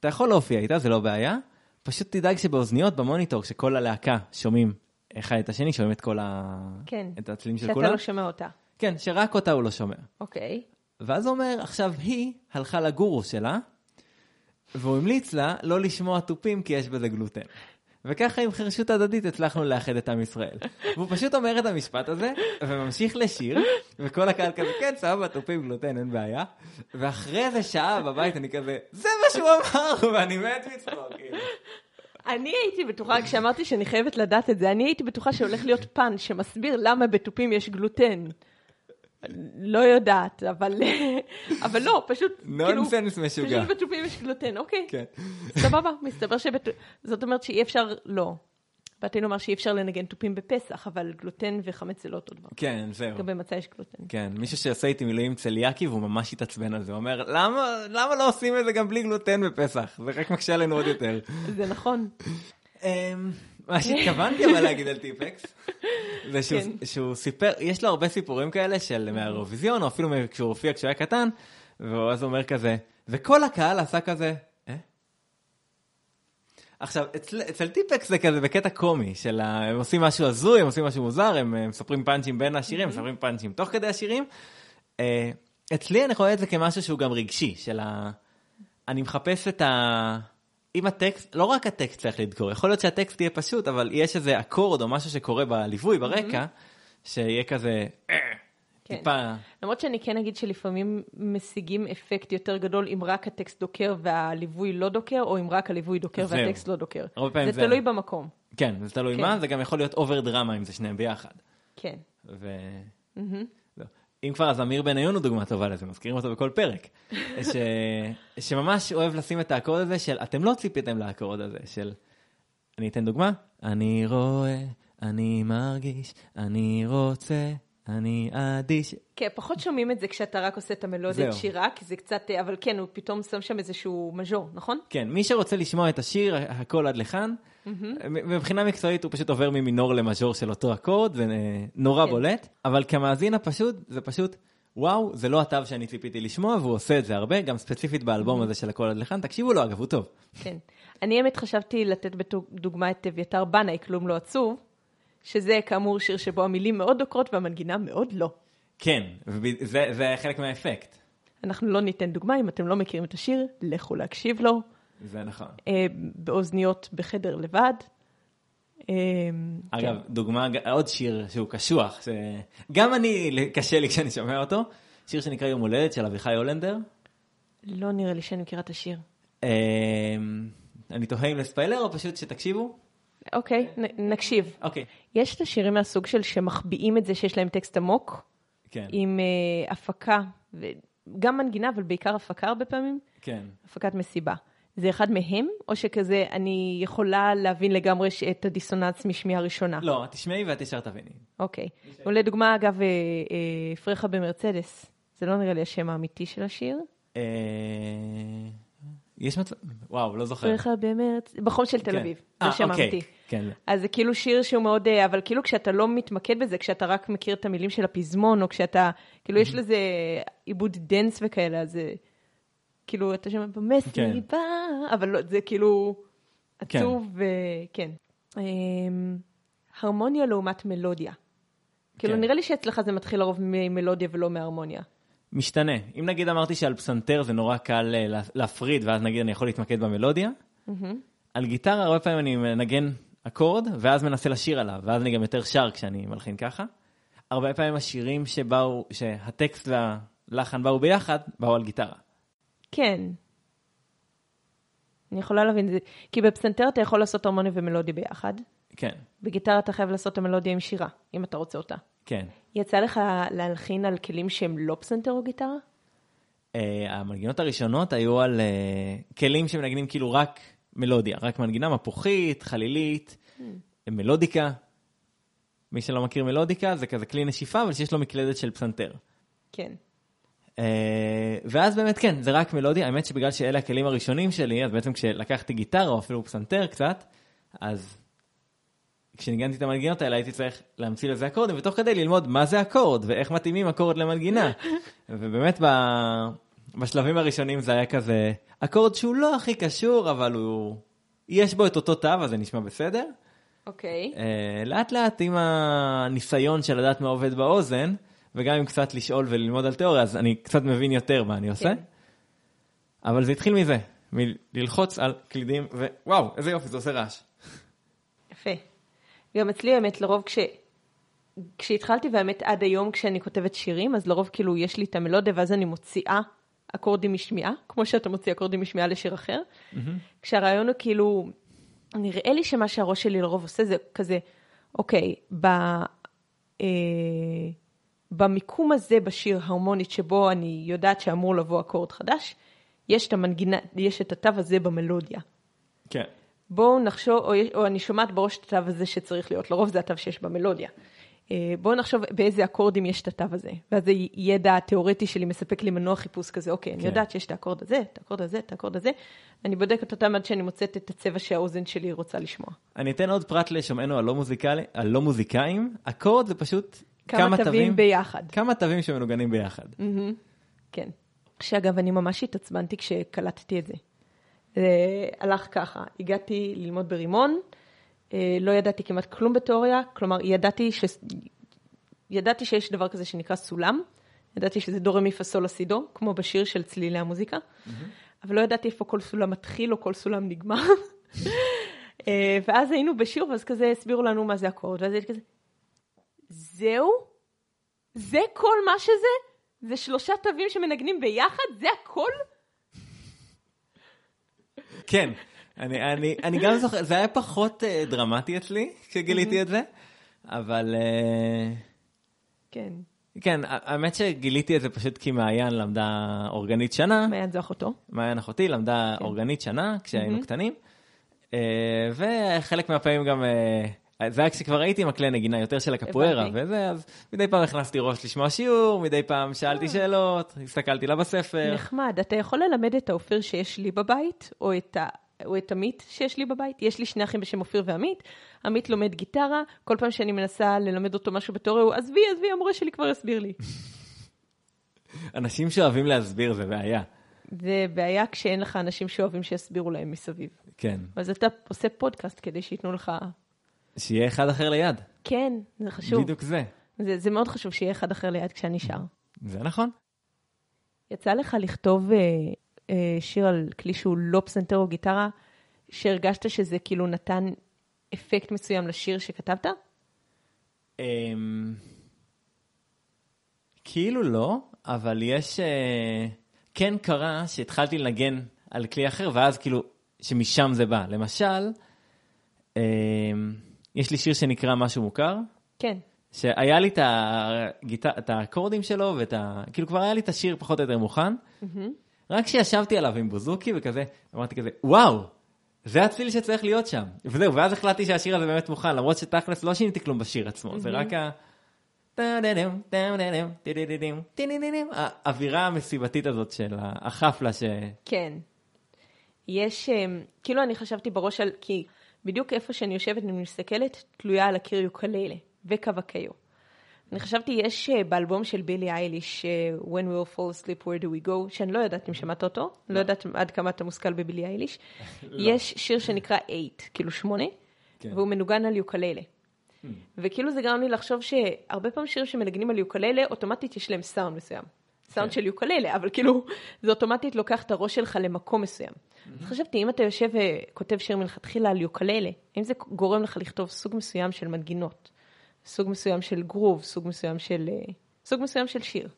Speaker 1: אתה יכול להופיע איתה, זה לא בעיה, פשוט תדאג שבאוזניות, במוניטור, שכל הלהקה שומעים אחד את השני, שומעים את כל ה...
Speaker 2: כן.
Speaker 1: את הצלילים של
Speaker 2: כולם. שאתה לא שומע אותה.
Speaker 1: כן, שרק אותה הוא לא שומע.
Speaker 2: אוקיי.
Speaker 1: ואז הוא אומר, עכשיו היא הלכה לגורו שלה, והוא המליץ לה לא לשמוע תופים כי יש בזה גלוטן. וככה עם חרשות הדדית הצלחנו לאחד את עם ישראל. והוא פשוט אומר את המשפט הזה, וממשיך לשיר, וכל הקהל כזה, כן, סבבה, תופים גלוטן, אין בעיה. ואחרי איזה שעה בבית אני כזה, זה מה שהוא אמר, ואני מת מצחוק. כאילו.
Speaker 2: אני הייתי בטוחה, כשאמרתי שאני חייבת לדעת את זה, אני הייתי בטוחה שהולך להיות פאנץ' שמסביר למה בתופים יש גלוטן. לא יודעת, אבל, [laughs] אבל לא, פשוט,
Speaker 1: נונסנס כאילו, משוגע.
Speaker 2: פשוט בתופים יש גלוטן, אוקיי.
Speaker 1: כן.
Speaker 2: סבבה, מסתבר שבת... זאת אומרת שאי אפשר, לא. באתי לומר שאי אפשר לנגן תופים בפסח, אבל גלוטן וחמץ זה לא אותו דבר.
Speaker 1: כן, זהו.
Speaker 2: גם במצע יש גלוטן.
Speaker 1: כן, מישהו שעושה איתי מילואים צליאקי והוא ממש התעצבן על זה, הוא אומר, למה, למה לא עושים את זה גם בלי גלוטן בפסח? זה רק מקשה עלינו עוד יותר.
Speaker 2: זה נכון.
Speaker 1: מה שהתכוונתי אבל להגיד על טיפקס, [laughs] זה שהוא, כן. שהוא סיפר, יש לו הרבה סיפורים כאלה של מהאירוויזיון, או אפילו כשהוא הופיע כשהוא היה קטן, ואז הוא אומר כזה, וכל הקהל עשה כזה, אה? עכשיו, אצל, אצל טיפקס זה כזה בקטע קומי, של ה, הם עושים משהו הזוי, הם עושים משהו מוזר, הם, הם מספרים פאנצ'ים בין השירים, הם מספרים פאנצ'ים תוך כדי השירים. אה, אצלי אני רואה את זה כמשהו שהוא גם רגשי, של ה... אני מחפש את ה... אם הטקסט, לא רק הטקסט צריך לדקור, יכול להיות שהטקסט יהיה פשוט, אבל יש איזה אקורד או משהו שקורה בליווי, ברקע, שיהיה כזה אה, כן. טיפה...
Speaker 2: למרות שאני כן אגיד שלפעמים משיגים אפקט יותר גדול אם רק הטקסט דוקר והליווי לא דוקר, או אם רק הליווי דוקר והטקסט לא דוקר. זה, זה תלוי במקום.
Speaker 1: כן, זה תלוי כן. מה, זה גם יכול להיות over drama אם זה שניהם ביחד.
Speaker 2: כן.
Speaker 1: ו... Mm-hmm. אם כבר, אז אמיר בניון הוא דוגמה טובה לזה, מזכירים אותו בכל פרק. ש... שממש אוהב לשים את האקורד הזה של, אתם לא ציפיתם לאקורד הזה, של, אני אתן דוגמה, אני רואה, אני מרגיש, אני רוצה, אני אדיש.
Speaker 2: כן, פחות שומעים את זה כשאתה רק עושה את המלודיית שירה, כי זה קצת, אבל כן, הוא פתאום שם שם איזשהו מז'ור, נכון?
Speaker 1: כן, מי שרוצה לשמוע את השיר, הכל עד לכאן, מבחינה מקצועית הוא פשוט עובר ממינור למז'ור של אותו אקורד, זה נורא כן. בולט, אבל כמאזין הפשוט, זה פשוט וואו, זה לא התו שאני ציפיתי לשמוע, והוא עושה את זה הרבה, גם ספציפית באלבום הזה של הכל עד לכאן. תקשיבו לו, אגב, הוא טוב.
Speaker 2: כן. אני האמת חשבתי לתת בדוגמה את אביתר בנאי, כלום לא עצוב, שזה כאמור שיר שבו המילים מאוד דוקרות והמנגינה מאוד לא.
Speaker 1: כן, וזה, זה חלק מהאפקט.
Speaker 2: אנחנו לא ניתן דוגמה, אם אתם לא מכירים את השיר, לכו להקשיב לו.
Speaker 1: זה נכון.
Speaker 2: אה, באוזניות בחדר לבד. אה,
Speaker 1: אגב,
Speaker 2: כן.
Speaker 1: דוגמה, עוד שיר שהוא קשוח, שגם אני, קשה לי כשאני שומע אותו, שיר שנקרא יום הולדת של אביחי הולנדר.
Speaker 2: לא נראה לי שאני מכירה את השיר.
Speaker 1: אה, אני תוהה אם לספיילר או פשוט שתקשיבו?
Speaker 2: אוקיי, נקשיב.
Speaker 1: אוקיי.
Speaker 2: יש את השירים מהסוג של שמחביאים את זה שיש להם טקסט עמוק,
Speaker 1: כן,
Speaker 2: עם אה, הפקה, גם מנגינה, אבל בעיקר הפקה הרבה פעמים,
Speaker 1: כן.
Speaker 2: הפקת מסיבה. זה אחד מהם, או שכזה אני יכולה להבין לגמרי את הדיסוננס משמיעה ראשונה?
Speaker 1: לא, תשמעי ואת ישר תביני.
Speaker 2: אוקיי. ולדוגמה, אגב, אה, אה, פרחה במרצדס, זה לא נראה לי השם האמיתי של השיר.
Speaker 1: אה, יש מצב, וואו, לא זוכר.
Speaker 2: פרחה במרץ, בחום של תל
Speaker 1: כן.
Speaker 2: אביב,
Speaker 1: אה,
Speaker 2: זה השם
Speaker 1: אוקיי. כן.
Speaker 2: אז זה כאילו שיר שהוא מאוד, אה, אבל כאילו כשאתה לא מתמקד בזה, כשאתה רק מכיר את המילים של הפזמון, או כשאתה, כאילו יש לזה עיבוד דנס וכאלה, אז כאילו, אתה שומע במסיבה, אבל לא, זה כאילו עצוב, וכן. אמ, הרמוניה לעומת מלודיה. כאילו,
Speaker 1: כן.
Speaker 2: נראה לי שאצלך זה מתחיל לרוב ממלודיה ולא מהרמוניה.
Speaker 1: משתנה. אם נגיד אמרתי שעל פסנתר זה נורא קל אה, לה- להפריד, ואז נגיד אני יכול להתמקד במלודיה, על גיטרה הרבה פעמים אני מנגן אקורד, ואז מנסה לשיר עליו, ואז אני גם יותר שר כשאני מלחין ככה. הרבה פעמים השירים שבאו, שהטקסט והלחן באו ביחד, באו על גיטרה.
Speaker 2: כן. אני יכולה להבין את זה, כי בפסנתר אתה יכול לעשות הרמוניה ומלודיה ביחד.
Speaker 1: כן,
Speaker 2: בגיטרה אתה חייב לעשות את המלודיה עם שירה, אם אתה רוצה אותה.
Speaker 1: כן.
Speaker 2: יצא לך להלחין על כלים שהם לא פסנתר או גיטרה?
Speaker 1: Uh, המנגינות הראשונות היו על uh, כלים שמנגנים כאילו רק מלודיה, רק מנגינה מפוחית, חלילית,
Speaker 2: Hmm.
Speaker 1: מלודיקה. מי שלא מכיר מלודיקה זה כזה כלי נשיפה, אבל שיש לו מקלדת של פסנתר.
Speaker 2: כן.
Speaker 1: Uh, ואז באמת כן, זה רק מלודיה. האמת שבגלל שאלה הכלים הראשונים שלי, אז בעצם כשלקחתי גיטרה או אפילו פסנתר קצת, אז כשניגנתי את המנגינות האלה הייתי צריך להמציא לזה אקורדים, ותוך כדי ללמוד מה זה אקורד ואיך מתאימים אקורד למנגינה. [laughs] ובאמת ב... בשלבים הראשונים זה היה כזה אקורד שהוא לא הכי קשור, אבל הוא... יש בו את אותו תו, אז זה נשמע בסדר.
Speaker 2: אוקיי.
Speaker 1: Uh, לאט לאט עם הניסיון של לדעת מה עובד באוזן, וגם עם קצת לשאול וללמוד על תיאוריה, אז אני קצת מבין יותר מה אני עושה.
Speaker 2: כן.
Speaker 1: אבל זה התחיל מזה, מללחוץ על קלידים, ווואו, איזה יופי, זה עושה רעש.
Speaker 2: יפה. גם אצלי האמת, לרוב כש... כשהתחלתי, והאמת עד היום כשאני כותבת שירים, אז לרוב כאילו יש לי את המלודיה, ואז אני מוציאה אקורדים משמיעה, כמו שאתה מוציא אקורדים משמיעה לשיר אחר. כשהרעיון הוא כאילו, נראה לי שמה שהראש שלי לרוב עושה זה כזה, אוקיי, ב... אה, במיקום הזה בשיר הרמונית שבו אני יודעת שאמור לבוא אקורד חדש, יש את המנגינה, יש את התו הזה במלודיה.
Speaker 1: כן.
Speaker 2: בואו נחשוב, או, או אני שומעת בראש את התו הזה שצריך להיות, לרוב זה התו שיש במלודיה. אה, בואו נחשוב באיזה אקורדים יש את התו הזה, ואז זה ידע התיאורטי שלי מספק לי מנוע חיפוש כזה, אוקיי, אני
Speaker 1: כן.
Speaker 2: יודעת שיש את האקורד הזה, את האקורד הזה, את האקורד הזה, אני בודקת אותם עד שאני מוצאת את הצבע שהאוזן שלי רוצה לשמוע.
Speaker 1: אני אתן עוד פרט לשומענו הלא מוזיקלי- הלא מוזיקאים, אקורד זה פשוט
Speaker 2: כמה תווים ביחד.
Speaker 1: כמה תווים שמנוגנים ביחד.
Speaker 2: כן. שאגב, אני ממש התעצבנתי כשקלטתי את זה. זה הלך ככה, הגעתי ללמוד ברימון, אה, לא ידעתי כמעט כלום בתיאוריה, כלומר, ידעתי, ש... ידעתי שיש דבר כזה שנקרא סולם, ידעתי שזה דו רמי פסול אסידו, כמו בשיר של צלילי המוזיקה, אבל לא ידעתי איפה כל סולם מתחיל או כל סולם נגמר. [laughs] אה, ואז היינו בשיעור, ואז כזה הסבירו לנו מה זה אקורד, ואז הייתי כזה, זהו? זה כל מה שזה? זה שלושה תווים שמנגנים ביחד? זה הכל?
Speaker 1: כן, אני, אני, אני גם זוכר, זה היה פחות אה, דרמטי אצלי כשגיליתי את זה, אבל אה,
Speaker 2: כן.
Speaker 1: כן, האמת שגיליתי את זה פשוט כי מעיין למדה אורגנית שנה,
Speaker 2: מעיין זו אחותו.
Speaker 1: מעיין אחותי למדה
Speaker 2: כן.
Speaker 1: אורגנית שנה כשהיינו קטנים, אה, וחלק מהפעמים גם, אה, זה היה כשכבר הייתי עם הכלי נגינה יותר של הקפוארה. וזה, אז מדי פעם הכנסתי ראש לשמוע שיעור, מדי פעם שאלתי שאלות, הסתכלתי לה בספר.
Speaker 2: נחמד. אתה יכול ללמד את האופיר שיש לי בבית, או את, ה... או את עמית שיש לי בבית? יש לי שני אחים בשם אופיר ועמית. עמית לומד גיטרה, כל פעם שאני מנסה ללמד אותו משהו בתיאוריה, הוא עזבי, עזבי, המורה שלי כבר יסביר לי. [laughs]
Speaker 1: אנשים שאוהבים להסביר זה בעיה.
Speaker 2: זה בעיה כשאין לך אנשים שאוהבים שיסבירו להם מסביב.
Speaker 1: כן.
Speaker 2: אז אתה עושה פודקאסט כדי שייתנו לך...
Speaker 1: שיהיה אחד אחר ליד.
Speaker 2: כן, זה חשוב.
Speaker 1: בדיוק זה.
Speaker 2: זה, זה מאוד חשוב שיהיה אחד אחר ליד כשאני שר.
Speaker 1: זה נכון.
Speaker 2: יצא לך לכתוב אה, אה, שיר על כלי שהוא לא פסנתר או גיטרה, שהרגשת שזה כאילו נתן אפקט מסוים לשיר שכתבת?
Speaker 1: אמ, כאילו לא, אבל יש... אה, כן קרה שהתחלתי לנגן על כלי אחר, ואז כאילו, שמשם זה בא. למשל, אמ, יש לי שיר שנקרא משהו מוכר,
Speaker 2: כן.
Speaker 1: שהיה לי את, הגיט... את האקורדים שלו, ואת ה... כאילו כבר היה לי את השיר פחות או יותר מוכן, רק כשישבתי עליו עם בוזוקי וכזה, אמרתי כזה, וואו, זה הצליל שצריך להיות שם. וזהו, ואז החלטתי שהשיר הזה באמת מוכן, למרות שתכלס לא שיניתי כלום בשיר עצמו, זה רק ה... האווירה המסיבתית הזאת של החפלה ש...
Speaker 2: כן. יש, אמ, כאילו אני חשבתי בראש על, כי בדיוק איפה שאני יושבת אני מסתכלת, תלויה על הקיר יוקללה וקוואקיו. אני חשבתי, יש אה, באלבום של בילי אייליש, אה, When we all fall asleep, where do we go, שאני לא יודעת אם שמעת אותו, לא יודעת עד כמה אתה מושכל בבילי אייליש. [laughs] יש שיר שנקרא 8, כאילו 8,
Speaker 1: כן.
Speaker 2: והוא מנוגן על יוקללה. וכאילו זה גרם לי לחשוב שהרבה פעמים שירים שמנגנים על יוקללה, אוטומטית יש להם סאונד מסוים. סאונד
Speaker 1: כן.
Speaker 2: של יוקללה, אבל כאילו, זה אוטומטית לוקח את הראש שלך למקום מסוים. אז חשבתי, אם אתה יושב וכותב שיר מלכתחילה על יוקללה, האם זה גורם לך לכתוב סוג מסוים של מנגינות, סוג מסוים של גרוב, סוג מסוים של, אה, סוג מסוים של שיר.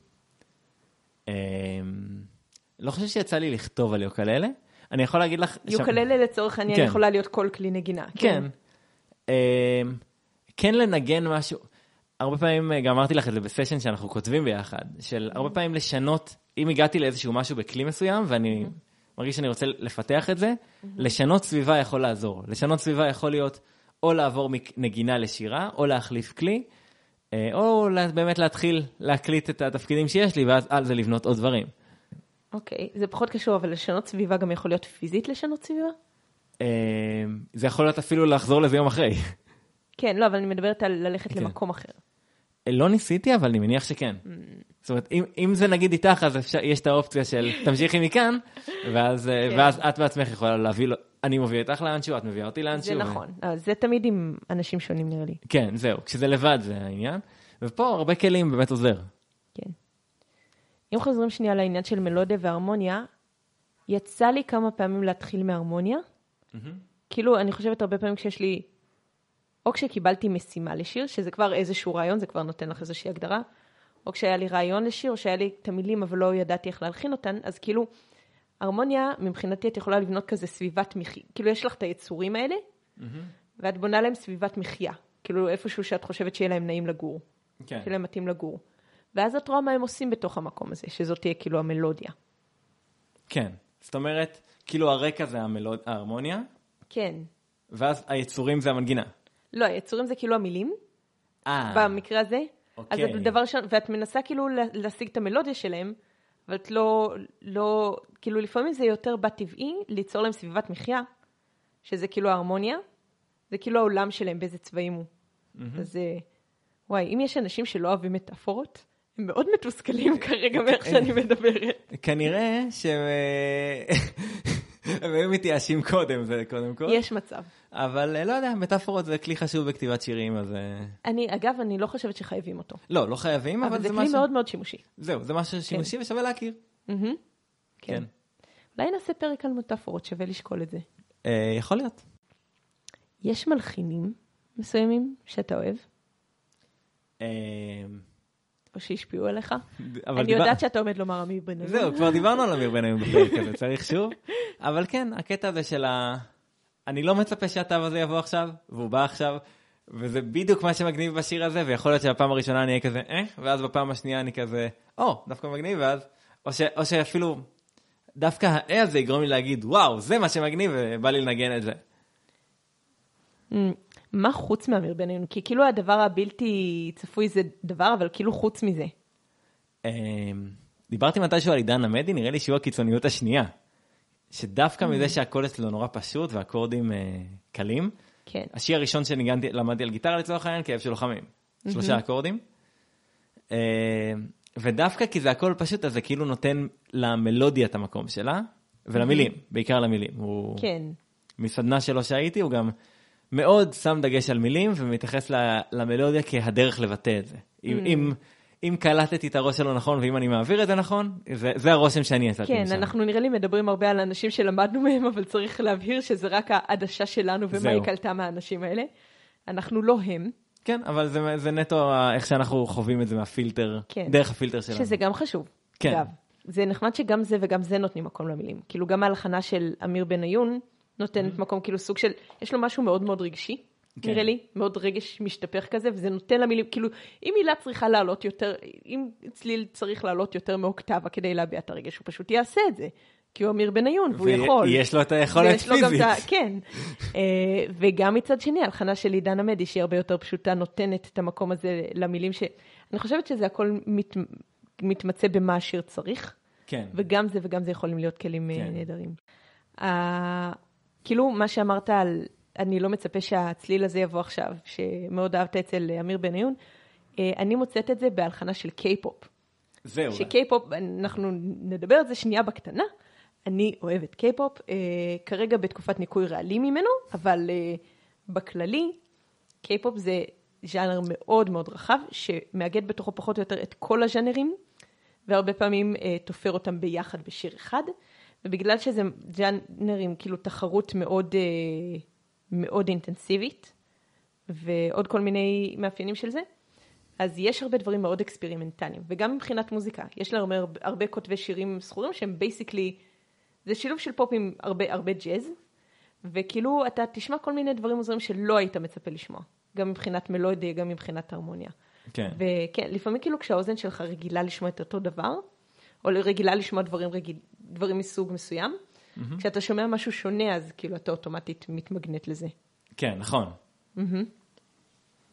Speaker 1: אמ, לא חושב שיצא לי לכתוב על יוקללה. אני יכול להגיד לך...
Speaker 2: יוקללה לצורך העניין
Speaker 1: כן.
Speaker 2: יכולה להיות כל כלי נגינה.
Speaker 1: כן. אמ, כן לנגן משהו, הרבה פעמים, אה, גם אמרתי לך את זה בסשן שאנחנו כותבים ביחד, של הרבה פעמים לשנות, אם הגעתי לאיזשהו משהו בכלי מסוים, ואני מרגיש שאני רוצה לפתח את זה, לשנות סביבה יכול לעזור. לשנות סביבה יכול להיות או לעבור מנגינה לשירה, או להחליף כלי, אה, או באמת להתחיל להקליט את התפקידים שיש לי, ואז על זה לבנות עוד דברים.
Speaker 2: אוקיי, זה פחות קשור, אבל לשנות סביבה גם יכול להיות פיזית לשנות סביבה?
Speaker 1: אמ, זה יכול להיות אפילו לחזור לזה יום אחרי.
Speaker 2: כן, לא, אבל אני מדברת על ללכת
Speaker 1: כן.
Speaker 2: למקום אחר.
Speaker 1: לא ניסיתי, אבל אני מניח שכן. זאת אומרת, אם, אם זה נגיד איתך, אז אפשר, יש את האופציה של תמשיכי מכאן, ואז, כן.
Speaker 2: כן.
Speaker 1: ואז את בעצמך יכולה להביא, לו- אני מביא אותך לאנשהו, את מביאה אותי לאנשהו.
Speaker 2: זה נכון, אבל זה תמיד עם אנשים שונים נראה לי.
Speaker 1: כן, זהו, כשזה לבד זה העניין. ופה הרבה כלים באמת עוזר.
Speaker 2: כן. אם חוזרים שנייה לעניין של מלודיה והרמוניה, יצא לי כמה פעמים להתחיל מהרמוניה. כאילו, אני חושבת הרבה פעמים כשיש לי, או כשקיבלתי משימה לשיר, שזה כבר איזשהו רעיון, זה כבר נותן לך איזושהי הגדרה, או כשהיה לי רעיון לשיר, או שהיה לי את המילים, אבל לא ידעתי איך להלחין אותן, אז כאילו, הרמוניה, מבחינתי את יכולה לבנות כזה סביבת מחיה. כאילו, יש לך את היצורים האלה, ואת בונה להם סביבת מחיה. כאילו, איפשהו שאת חושבת שיהיה להם נעים לגור.
Speaker 1: כן.
Speaker 2: שיהיה להם מתאים לגור. ואז את רואה מה הם עושים בתוך המקום הזה, שזאת תהיה כאילו המלודיה.
Speaker 1: כן. זאת אומרת, כאילו הרקע זה המלוד, ההרמוניה,
Speaker 2: כן.
Speaker 1: ואז היצורים זה המנגינה.
Speaker 2: לא, היצורים זה כאילו המילים,
Speaker 1: אה,
Speaker 2: במקרה הזה. אז
Speaker 1: אוקיי.
Speaker 2: את דבר ראשון, ואת מנסה כאילו לה- להשיג את המלודיה שלהם, אבל את לא, לא, כאילו לפעמים זה יותר בת-טבעי ליצור להם סביבת מחיה, שזה כאילו ההרמוניה, זה כאילו העולם שלהם, באיזה צבעים הוא. אז אה, וואי, אם יש אנשים שלא אוהבים מטאפורות, הם מאוד מתוסכלים [laughs] כרגע מאיך שאני מדברת.
Speaker 1: כנראה שהם [laughs] הם היו מתייאשים קודם, זה קודם כל.
Speaker 2: יש מצב.
Speaker 1: אבל אה, לא יודע, מטאפורות זה כלי חשוב בכתיבת שירים, אז... אה,
Speaker 2: אני, אגב, אני לא חושבת שחייבים אותו.
Speaker 1: לא, לא חייבים, אבל
Speaker 2: אבל זה
Speaker 1: זה
Speaker 2: כלי
Speaker 1: משהו...
Speaker 2: מאוד מאוד שימושי.
Speaker 1: זהו, זה משהו שימושי ושווה להכיר.
Speaker 2: מהמם.
Speaker 1: כן.
Speaker 2: אולי נעשה פרק על מטאפורות, שווה לשקול את זה.
Speaker 1: אה, יכול להיות.
Speaker 2: יש מלחינים מסוימים שאתה אוהב,
Speaker 1: אה,
Speaker 2: או שהשפיעו עליך? אני
Speaker 1: דיבר-
Speaker 2: יודעת שאתה עומד לומר אמיר בן
Speaker 1: זהו, כבר דיברנו על אמיר בניון בפרק הזה, צריך שוב. [laughs] אבל כן, הקטע הזה של ה... אני לא מצפה שהתו הזה יבוא עכשיו, והוא בא עכשיו, וזה בדיוק מה שמגניב בשיר הזה, ויכול להיות שבפעם הראשונה אני אהיה כזה, אה, ואז בפעם השנייה אני כזה, או, דווקא מגניב, ואז, או, ש... או שאפילו, דווקא האה הזה יגרום לי להגיד, וואו, זה מה שמגניב, ובא לי לנגן את זה.
Speaker 2: אמ, מה חוץ מאמיר בניון? כי כאילו הדבר הבלתי צפוי זה דבר, אבל כאילו חוץ מזה.
Speaker 1: אה, דיברתי מתישהו על עידן עמדי, נראה לי שהוא הקיצוניות השנייה. שדווקא מזה שהקול אצלו נורא פשוט והאקורדים אה, קלים,
Speaker 2: כן.
Speaker 1: השיר הראשון שניגנתי, למדתי על גיטרה לצורך העניין, כאב של לוחמים. שלושה אקורדים. אה, ודווקא כי זה הכל פשוט, אז זה כאילו נותן למלודיה את המקום שלה, ולמילים, בעיקר למילים. הוא...
Speaker 2: כן.
Speaker 1: מסדנה שלו שהייתי, הוא גם מאוד שם דגש על מילים ומתייחס למלודיה כהדרך לבטא את זה. אם,
Speaker 2: Mm.
Speaker 1: אם, אם קלטתי את הראש שלו נכון ואם אני מעביר את זה נכון, זה, זה הרושם שאני יצאתי
Speaker 2: כן,
Speaker 1: משם.
Speaker 2: אנחנו נראה לי מדברים הרבה על אנשים שלמדנו מהם, אבל צריך להבהיר שזה רק העדשה שלנו ומה. היא קלטה מהאנשים האלה. אנחנו לא הם,
Speaker 1: כן, אבל זה, זה נטו איך שאנחנו חווים את זה מהפילטר,
Speaker 2: כן.
Speaker 1: דרך הפילטר שלנו.
Speaker 2: שזה גם חשוב.
Speaker 1: כן.
Speaker 2: אגב, זה נחמד שגם זה וגם זה נותנים מקום למילים. כאילו גם ההלחנה של אמיר בניון נותנת מקום, כאילו סוג של, יש לו משהו מאוד מאוד רגשי,
Speaker 1: כן.
Speaker 2: נראה לי, מאוד רגש משתפך כזה, וזה נותן למילים, כאילו, אם מילה צריכה לעלות יותר, אם צליל צריך לעלות יותר מאוקטבה כדי להביע את הרגש, הוא פשוט יעשה את זה. כי הוא אמיר בניון, והוא יכול.
Speaker 1: ויש לו את היכולת פיזית.
Speaker 2: ה... כן. [laughs] אה, וגם מצד שני, ההלחנה של עידן עמדי, שהיא הרבה יותר פשוטה, נותנת את המקום הזה למילים ש... אני חושבת שזה הכל מת... מתמצא במה השיר צריך,
Speaker 1: כן.
Speaker 2: וגם זה וגם זה יכולים להיות כלים אה,
Speaker 1: כן.
Speaker 2: נהדרים. כאילו, מה שאמרת על, אני לא מצפה שהצליל הזה יבוא עכשיו, שמאוד אהבת אצל אמיר בניון, אה, אני מוצאת את זה בהלחנה של קיי-פופ.
Speaker 1: זהו.
Speaker 2: שקיי-פופ, אנחנו נדבר על זה שנייה בקטנה. אני אוהבת קיי-פופ, אה, כרגע בתקופת ניקוי רעלים ממנו, אבל אה, בכללי, קיי-פופ זה ז'אנר מאוד מאוד רחב, שמאגד בתוכו פחות או יותר את כל הז'אנרים, והרבה פעמים אה, תופר אותם ביחד בשיר אחד, ובגלל שזה ז'אנרים, כאילו תחרות מאוד, אה, מאוד אינטנסיבית, ועוד כל מיני מאפיינים של זה, אז יש הרבה דברים מאוד אקספרימנטליים, וגם מבחינת מוזיקה. יש להם הרבה, הרבה כותבי שירים זכורים שהם basically, זה שילוב של פופ עם הרבה, הרבה ג'אז, וכאילו אתה תשמע כל מיני דברים מוזרים שלא היית מצפה לשמוע, גם מבחינת מלודיה, גם מבחינת הרמוניה.
Speaker 1: כן.
Speaker 2: וכן, לפעמים כאילו כשהאוזן שלך רגילה לשמוע את אותו דבר, או רגילה לשמוע דברים, רגיל, דברים מסוג מסוים, mm-hmm. כשאתה שומע משהו שונה, אז כאילו אתה אוטומטית מתמגנט לזה.
Speaker 1: כן, נכון.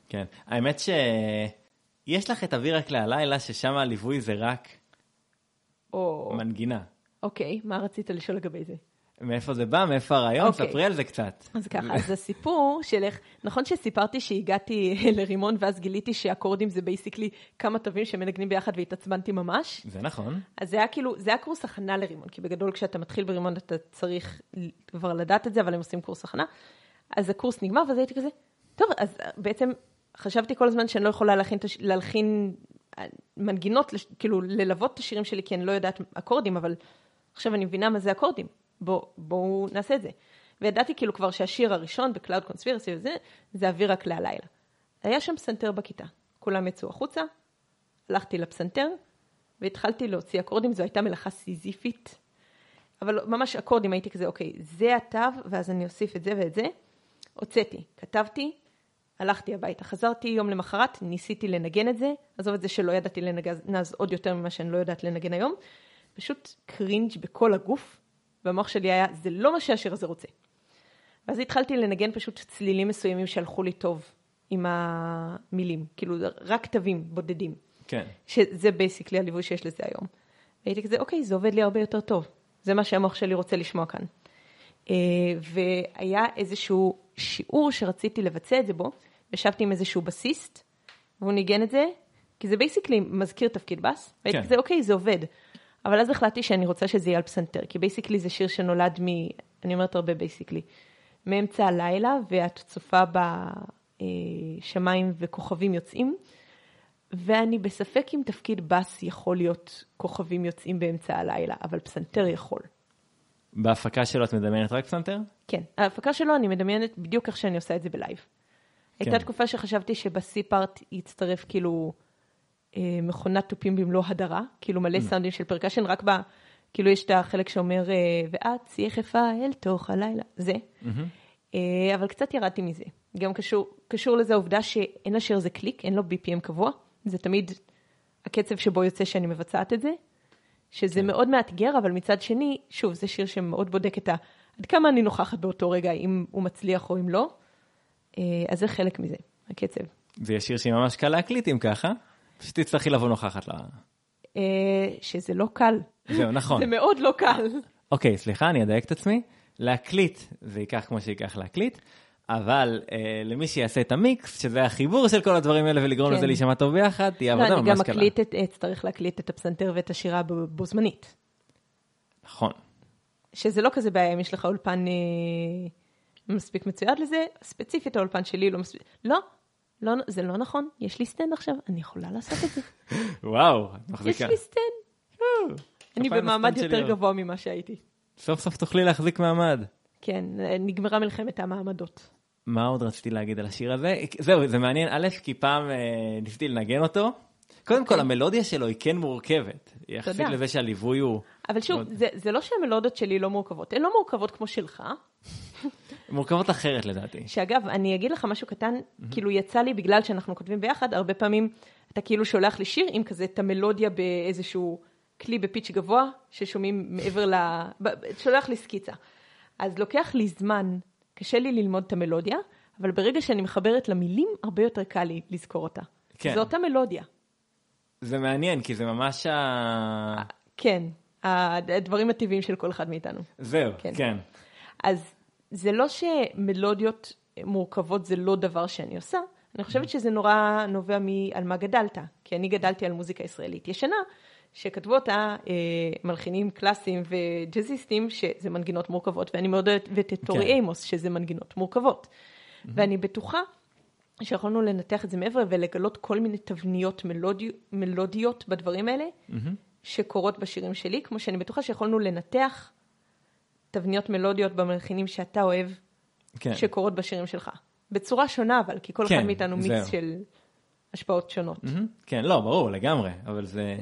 Speaker 1: כן. האמת שיש לך את אוויר רק להלילה, ששם הליווי זה רק
Speaker 2: או,
Speaker 1: מנגינה.
Speaker 2: אוקיי, מה רצית לשאול לגבי זה?
Speaker 1: מאיפה זה בא, מאיפה הרעיון?
Speaker 2: אוקיי.
Speaker 1: ספרי על זה קצת.
Speaker 2: אז ככה, אז הסיפור של איך, נכון שסיפרתי שהגעתי [laughs] לרימון ואז גיליתי שאקורדים זה basically כמה תווים שמנגנים ביחד והתעצבנתי ממש?
Speaker 1: זה נכון.
Speaker 2: אז זה היה כאילו, זה היה קורס הכנה לרימון, כי בגדול כשאתה מתחיל ברימון אתה צריך כבר לדעת את זה, אבל הם עושים קורס הכנה. אז הקורס נגמר ואז הייתי כזה, טוב, אז בעצם חשבתי כל הזמן שאני לא יכולה להלחין, להלחין אה, מנגינות, כאילו ללוות את השירים שלי, כי אני לא יודעת אקורדים, אבל עכשיו אני מבינה מה זה אקורדים. בוא, בואו נעשה את זה. וידעתי כאילו כבר שהשיר הראשון ב Cloud Conspiracy וזה, זה אוויר רק להלילה. היה שם פסנתר בכיתה. כולם יצאו החוצה, הלכתי לפסנתר, והתחלתי להוציא אקורדים, זו הייתה מלאכה סיזיפית. אבל ממש אקורדים, הייתי כזה, אוקיי, זה התו, ואז אני אוסיף את זה ואת זה. הוצאתי, כתבתי, הלכתי הביתה. חזרתי יום למחרת, ניסיתי לנגן את זה, עזוב את זה שלא ידעתי לנגן אז עוד יותר ממה שאני לא יודעת לנגן היום. פשוט cringe בכל הגוף, והמוח שלי היה, זה לא מה שהשיר הזה רוצה. ואז התחלתי לנגן פשוט צלילים מסוימים שהלכו לי טוב עם המילים, כאילו רק תווים בודדים.
Speaker 1: כן.
Speaker 2: שזה basically הליווי שיש לזה היום. והייתי כזה, אוקיי, זה עובד לי הרבה יותר טוב. זה מה שהמוח שלי רוצה לשמוע כאן. אה, והיה איזשהו שיעור שרציתי לבצע את זה בו, ישבתי עם איזשהו בסיסט, והוא ניגן את זה, כי זה basically מזכיר תפקיד בס, והייתי
Speaker 1: כן.
Speaker 2: כזה, אוקיי, זה עובד. אבל אז החלטתי שאני רוצה שזה יהיה על פסנתר, כי basically זה שיר שנולד מ... אני אומרת הרבה basically. מאמצע הלילה, ואת צופה בשמיים וכוכבים יוצאים, ואני בספק אם תפקיד בס יכול להיות כוכבים יוצאים באמצע הלילה, אבל פסנתר יכול.
Speaker 1: בהפקה שלו את מדמיינת רק פסנתר?
Speaker 2: כן, ההפקה שלו אני מדמיינת בדיוק איך שאני עושה את זה ב live. הייתה תקופה שחשבתי שב C part יצטרף כאילו אה, מכונת תופים במלוא הדרה, כאילו מלא סאונדים של percussion, רק ב... כאילו יש את החלק שאומר, אה, ואת יחפה אל תוך הלילה, זה. אה, אבל קצת ירדתי מזה. גם קשור, קשור לזה העובדה שאין לשיר הזה קליק, אין לו BPM קבוע, זה תמיד הקצב שבו יוצא שאני מבצעת את זה, שזה מאוד מאתגר, אבל מצד שני, שוב, זה שיר שמאוד בודק את ה... עד כמה אני נוכחת באותו רגע, אם הוא מצליח או אם לא. אה, אז זה חלק מזה, הקצב.
Speaker 1: זה יהיה שיר שהיא ממש קל להקליט אם ככה. פשוט תצטרכי לבוא נוכחת לה.
Speaker 2: אה, שזה לא קל.
Speaker 1: זהו, נכון. [laughs]
Speaker 2: זה מאוד לא קל.
Speaker 1: אוקיי, סליחה, אני אדייק את עצמי. להקליט זה ייקח כמו שייקח להקליט, אבל אה, למי שיעשה את המיקס, שזה החיבור של כל הדברים האלה ולגרום
Speaker 2: כן.
Speaker 1: לזה להישמע טוב ביחד, תהיה
Speaker 2: לא,
Speaker 1: עבודה
Speaker 2: אני גם
Speaker 1: ממש קלה.
Speaker 2: מקליט את, אצטרך להקליט את הפסנתר ואת השירה בו בו זמנית.
Speaker 1: נכון.
Speaker 2: שזה לא כזה בעיה אם יש לך אולפן אה, מספיק מצויד לזה, ספציפית האולפן שלי לא מספיק, לא, לא, זה לא נכון, יש לי stand עכשיו, אני יכולה לעשות את זה, [laughs]
Speaker 1: וואו, את
Speaker 2: יש
Speaker 1: מחזיקה.
Speaker 2: לי stand, אני
Speaker 1: כפיים
Speaker 2: במעמד יותר. גבוה ממה שהייתי.
Speaker 1: סוף סוף תוכלי להחזיק מעמד.
Speaker 2: כן, נגמרה מלחמת המעמדות.
Speaker 1: מה עוד רציתי להגיד על השיר הזה? זהו, זה מעניין, א', כי פעם אה, ניסיתי לנגן אותו. קודם כל, המלודיה שלו היא כן מורכבת. יחסית
Speaker 2: תודה.
Speaker 1: לזה שהליווי הוא...
Speaker 2: אבל שוב,
Speaker 1: מאוד-
Speaker 2: זה, זה לא שהמלודות שלי לא מורכבות, הן לא מורכבות כמו שלך,
Speaker 1: מורכבות אחרת לדעתי.
Speaker 2: שאגב, אני אגיד לך משהו קטן, כאילו יצא לי, בגלל שאנחנו כותבים ביחד, הרבה פעמים אתה כאילו שולח לי שיר עם כזה את המלודיה באיזשהו כלי בפיץ' גבוה, ששומעים מעבר ל... שולח לי סקיצה. אז לוקח לי זמן, קשה לי ללמוד את המלודיה, אבל ברגע שאני מחברת למילים, הרבה יותר קל לי לזכור אותה.
Speaker 1: כן.
Speaker 2: זו אותה מלודיה.
Speaker 1: זה מעניין, כי זה ממש ה...
Speaker 2: כן, הדברים הטבעיים של כל אחד מאיתנו.
Speaker 1: זהו,
Speaker 2: כן.
Speaker 1: כן.
Speaker 2: אז זה לא שמלודיות מורכבות זה לא דבר שאני עושה, אני חושבת שזה נורא נובע מעל מה גדלת, כי אני גדלתי על מוזיקה ישראלית ישנה, שכתבו אותה אה, מלחינים קלאסיים וג'אזיסטים, שזה מנגינות מורכבות, ואני מאוד אוהבת את טורי
Speaker 1: כן.
Speaker 2: אימוס, שזה מנגינות מורכבות. ואני בטוחה שיכולנו לנתח את זה מעבר ולגלות כל מיני תבניות מלודי, מלודיות בדברים האלה, שקורות בשירים שלי, כמו שאני בטוחה שיכולנו לנתח תבניות מלודיות במלחינים שאתה אוהב,
Speaker 1: כן.
Speaker 2: שקורות בשירים שלך. בצורה שונה, אבל, כי כל
Speaker 1: כן,
Speaker 2: אחד מאיתנו
Speaker 1: זהו.
Speaker 2: של השפעות שונות.
Speaker 1: מהמם. כן, לא, ברור, לגמרי, אבל זה...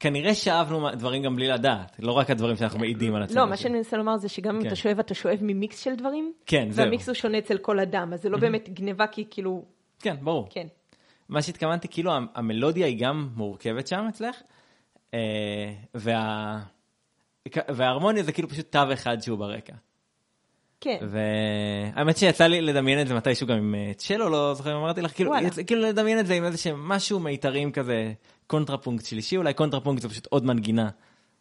Speaker 1: כנראה שאבנו דברים גם בלי לדעת, לא רק הדברים שאנחנו מעידים על עצמנו.
Speaker 2: לא, מה שאני מנסה לומר זה שגם אם
Speaker 1: כן.
Speaker 2: אתה שואב, אתה שואב ממיקס של דברים,
Speaker 1: כן, זהו.
Speaker 2: והמיקס הוא שונה אצל כל אדם, אז זה לא באמת גניבה, כי כאילו,
Speaker 1: כן, ברור.
Speaker 2: כן.
Speaker 1: מה שהתכוונתי, כאילו, המ- המלודיה היא גם מורכבת שם אצלך, אה, וה... וההרמוניה זה כאילו פשוט תו אחד שהוא ברקע.
Speaker 2: כן,
Speaker 1: והאמת שיצא לי לדמיין את זה מתישהו גם עם אה, צ'לו, לא זוכר אם אמרתי לך, כאילו. יצא, כאילו לדמיין את זה עם איזה שהם משהו מיתרים כזה, קונטרפונקט שלישי, אולי קונטרפונקט זה פשוט עוד מנגינה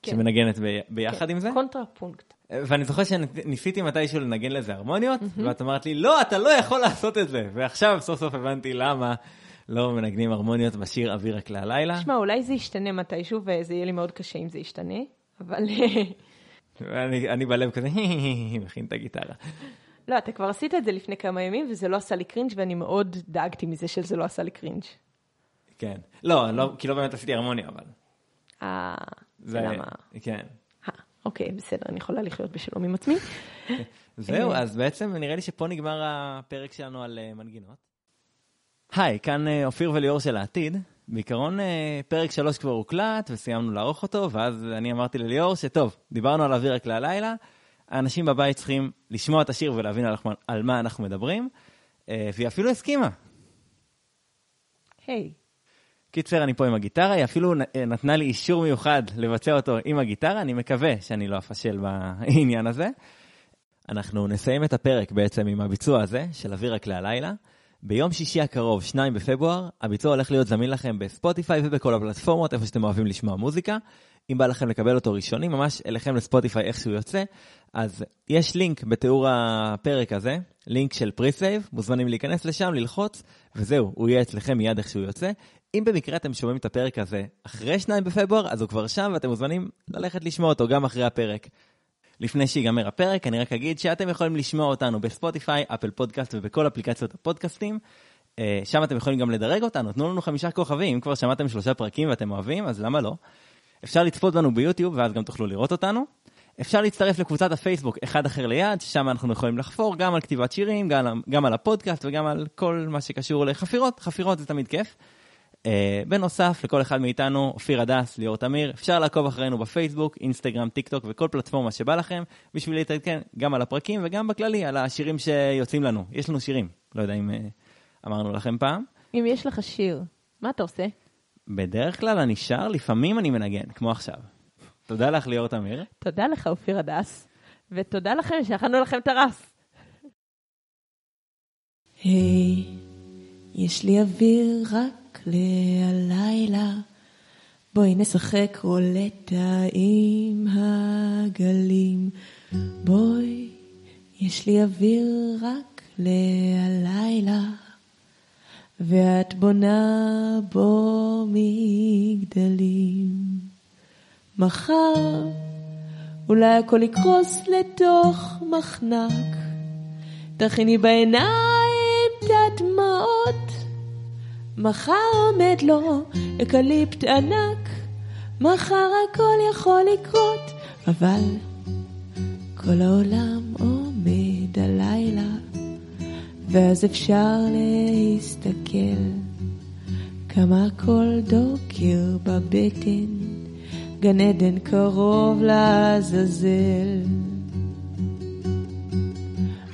Speaker 2: כן.
Speaker 1: שמנגנת ב- ביחד
Speaker 2: כן.
Speaker 1: עם זה.
Speaker 2: קונטרפונקט.
Speaker 1: ואני זוכר שניסיתי מתישהו לנגן לזה הרמוניות, ואת אמרת לי, לא, אתה לא יכול לעשות את זה. ועכשיו סוף סוף הבנתי למה לא מנגנים הרמוניות בשיר אוויר רק להלילה.
Speaker 2: תשמע, אולי זה ישתנה מתישהו, וזה יהיה לי מאוד קשה אם זה ישתנה, אבל
Speaker 1: אני בלב כזה, מכין את הגיטרה.
Speaker 2: לא, אתה כבר עשית את זה לפני כמה ימים, וזה לא עשה לי cringe, ואני מאוד דאגתי מזה שזה לא עשה לי cringe.
Speaker 1: כן. לא, לא, כי לא באמת עשיתי הרמוניה, אבל.
Speaker 2: אה,
Speaker 1: זה-
Speaker 2: למה?
Speaker 1: כן.
Speaker 2: אה, אוקיי, בסדר, אני יכולה לחיות בשלום עם עצמי. [laughs]
Speaker 1: זהו,
Speaker 2: אה.
Speaker 1: אז בעצם נראה לי שפה נגמר הפרק שלנו על אה, מנגינות. היי, כאן אה, אופיר וליאור של העתיד. בעיקרון אה, פרק שלוש כבר הוקלט וסיימנו לערוך אותו, ואז אני אמרתי לליאור שטוב, דיברנו על אוויר רק להלילה, האנשים בבית צריכים לשמוע את השיר ולהבין על, על מה אנחנו מדברים, אה, והיא אפילו הסכימה.
Speaker 2: היי,
Speaker 1: קיצר, אני פה עם הגיטרה, היא אפילו נתנה לי אישור מיוחד לבצע אותו עם הגיטרה, אני מקווה שאני לא אפשל בעניין הזה. אנחנו נסיים את הפרק בעצם עם הביצוע הזה, של אוויר רק להלילה. ביום שישי הקרוב, 2 בפברואר, הביצוע הולך להיות זמין לכם בספוטיפיי ובכל הפלטפורמות, איפה שאתם אוהבים לשמוע מוזיקה. אם בא לכם לקבל אותו ראשוני, ממש אליכם לספוטיפיי איך שהוא יוצא, אז יש לינק בתיאור הפרק הזה, לינק של pre-save, מוזמנים להיכנס לשם, ללחוץ, וזהו, הוא יהיה אצלכם מיד איך שהוא יוצא. אם במקרה אתם שומעים את הפרק הזה אחרי 2 בפברואר, אז הוא כבר שם ואתם מוזמנים ללכת לשמוע אותו גם אחרי הפרק. לפני שיגמר הפרק, אני רק אגיד שאתם יכולים לשמוע אותנו בספוטיפיי, Apple Podcast ובכל אפליקציות הפודקאסטים. אה, שם אתם יכולים גם לדרג אותנו, תנו לנו חמישה כוכבים, אם כבר שמעתם שלושה פרקים ואתם אוהבים, אז למה לא? אפשר לצפות בנו ביוטיוב ואז גם תוכלו לראות אותנו. אפשר להצטרף לקבוצת הפייסבוק אחד אחר ליד, ששם אנחנו יכולים לחפור גם על כתיבת שירים, גם, גם על הפודקאסט וגם על כל מה שקשור לחפירות, חפירות זה תמיד כיף. אה, בנוסף, לכל אחד מאיתנו, אופיר הדס, ליאור תמיר, אפשר לעקוב אחרינו בפייסבוק, אינסטגרם, טיק טוק וכל פלטפורמה שבא לכם, בשביל להתעדכן גם על הפרקים וגם בכללי על השירים שיוצאים לנו. יש לנו שירים, לא יודע אם אה, אמרנו לכם פעם.
Speaker 2: אם יש לך שיר, מה אתה עושה?
Speaker 1: בדרך כלל אני שר, לפעמים אני מנגן, כמו עכשיו. תודה לך, ליאור תמיר.
Speaker 2: תודה לך, אופיר הדס, ותודה לכם שהכנו לכם את הרס. היי, יש לי אוויר רק להלילה, בואי נשחק רולטה עם הגלים. בואי, יש לי אוויר רק להלילה, ואת בונה בו מגדלים. מחר אולי הכל יקרוס לתוך מחנק, תכיני בעיניים את הדמעות, מחר עומד לו אקליפט ענק, מחר הכל יכול לקרות, אבל כל העולם עומד הלילה, ואז אפשר להסתכל כמה הכל דוקר בבטן, גן עדן קרוב לעזאזל.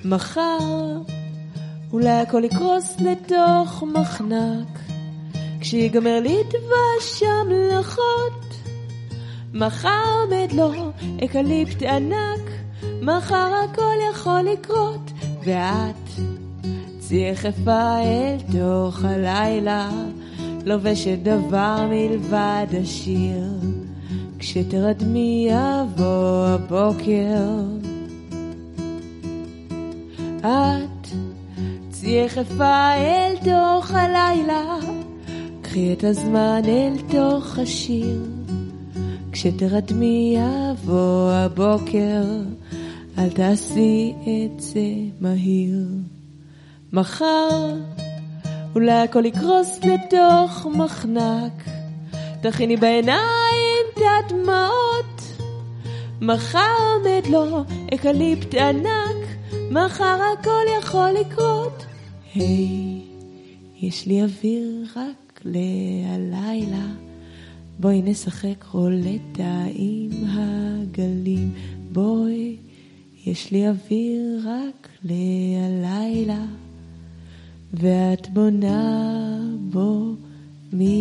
Speaker 2: מחר אולי הכל יקרוס לתוך מחנק, כשיגמר לי דבש המלאכות. מחר עומד לו אקליפט ענק, מחר הכל יכול לקרות, ואת צאי יחפה אל תוך הלילה, לובשת דבר מלבד השיר, כשתרדמי יבוא הבוקר. את צי יחפה אל תוך הלילה, קחי את הזמן אל תוך השיר, כשתרדמי יבוא הבוקר. אל תעשי את זה מהיר. מחר אולי הכל יקרוס לתוך מחנק, תכיני בעיניים את הדמעות. מחר עומד לו אקליפט ענק, מחר הכל יכול לקרות. היי, hey, יש לי אוויר רק להלילה, בואי נשחק רולטה עם הגלים, בואי יש לי אוויר רק להלילה, ואת בונה בו מגדלים.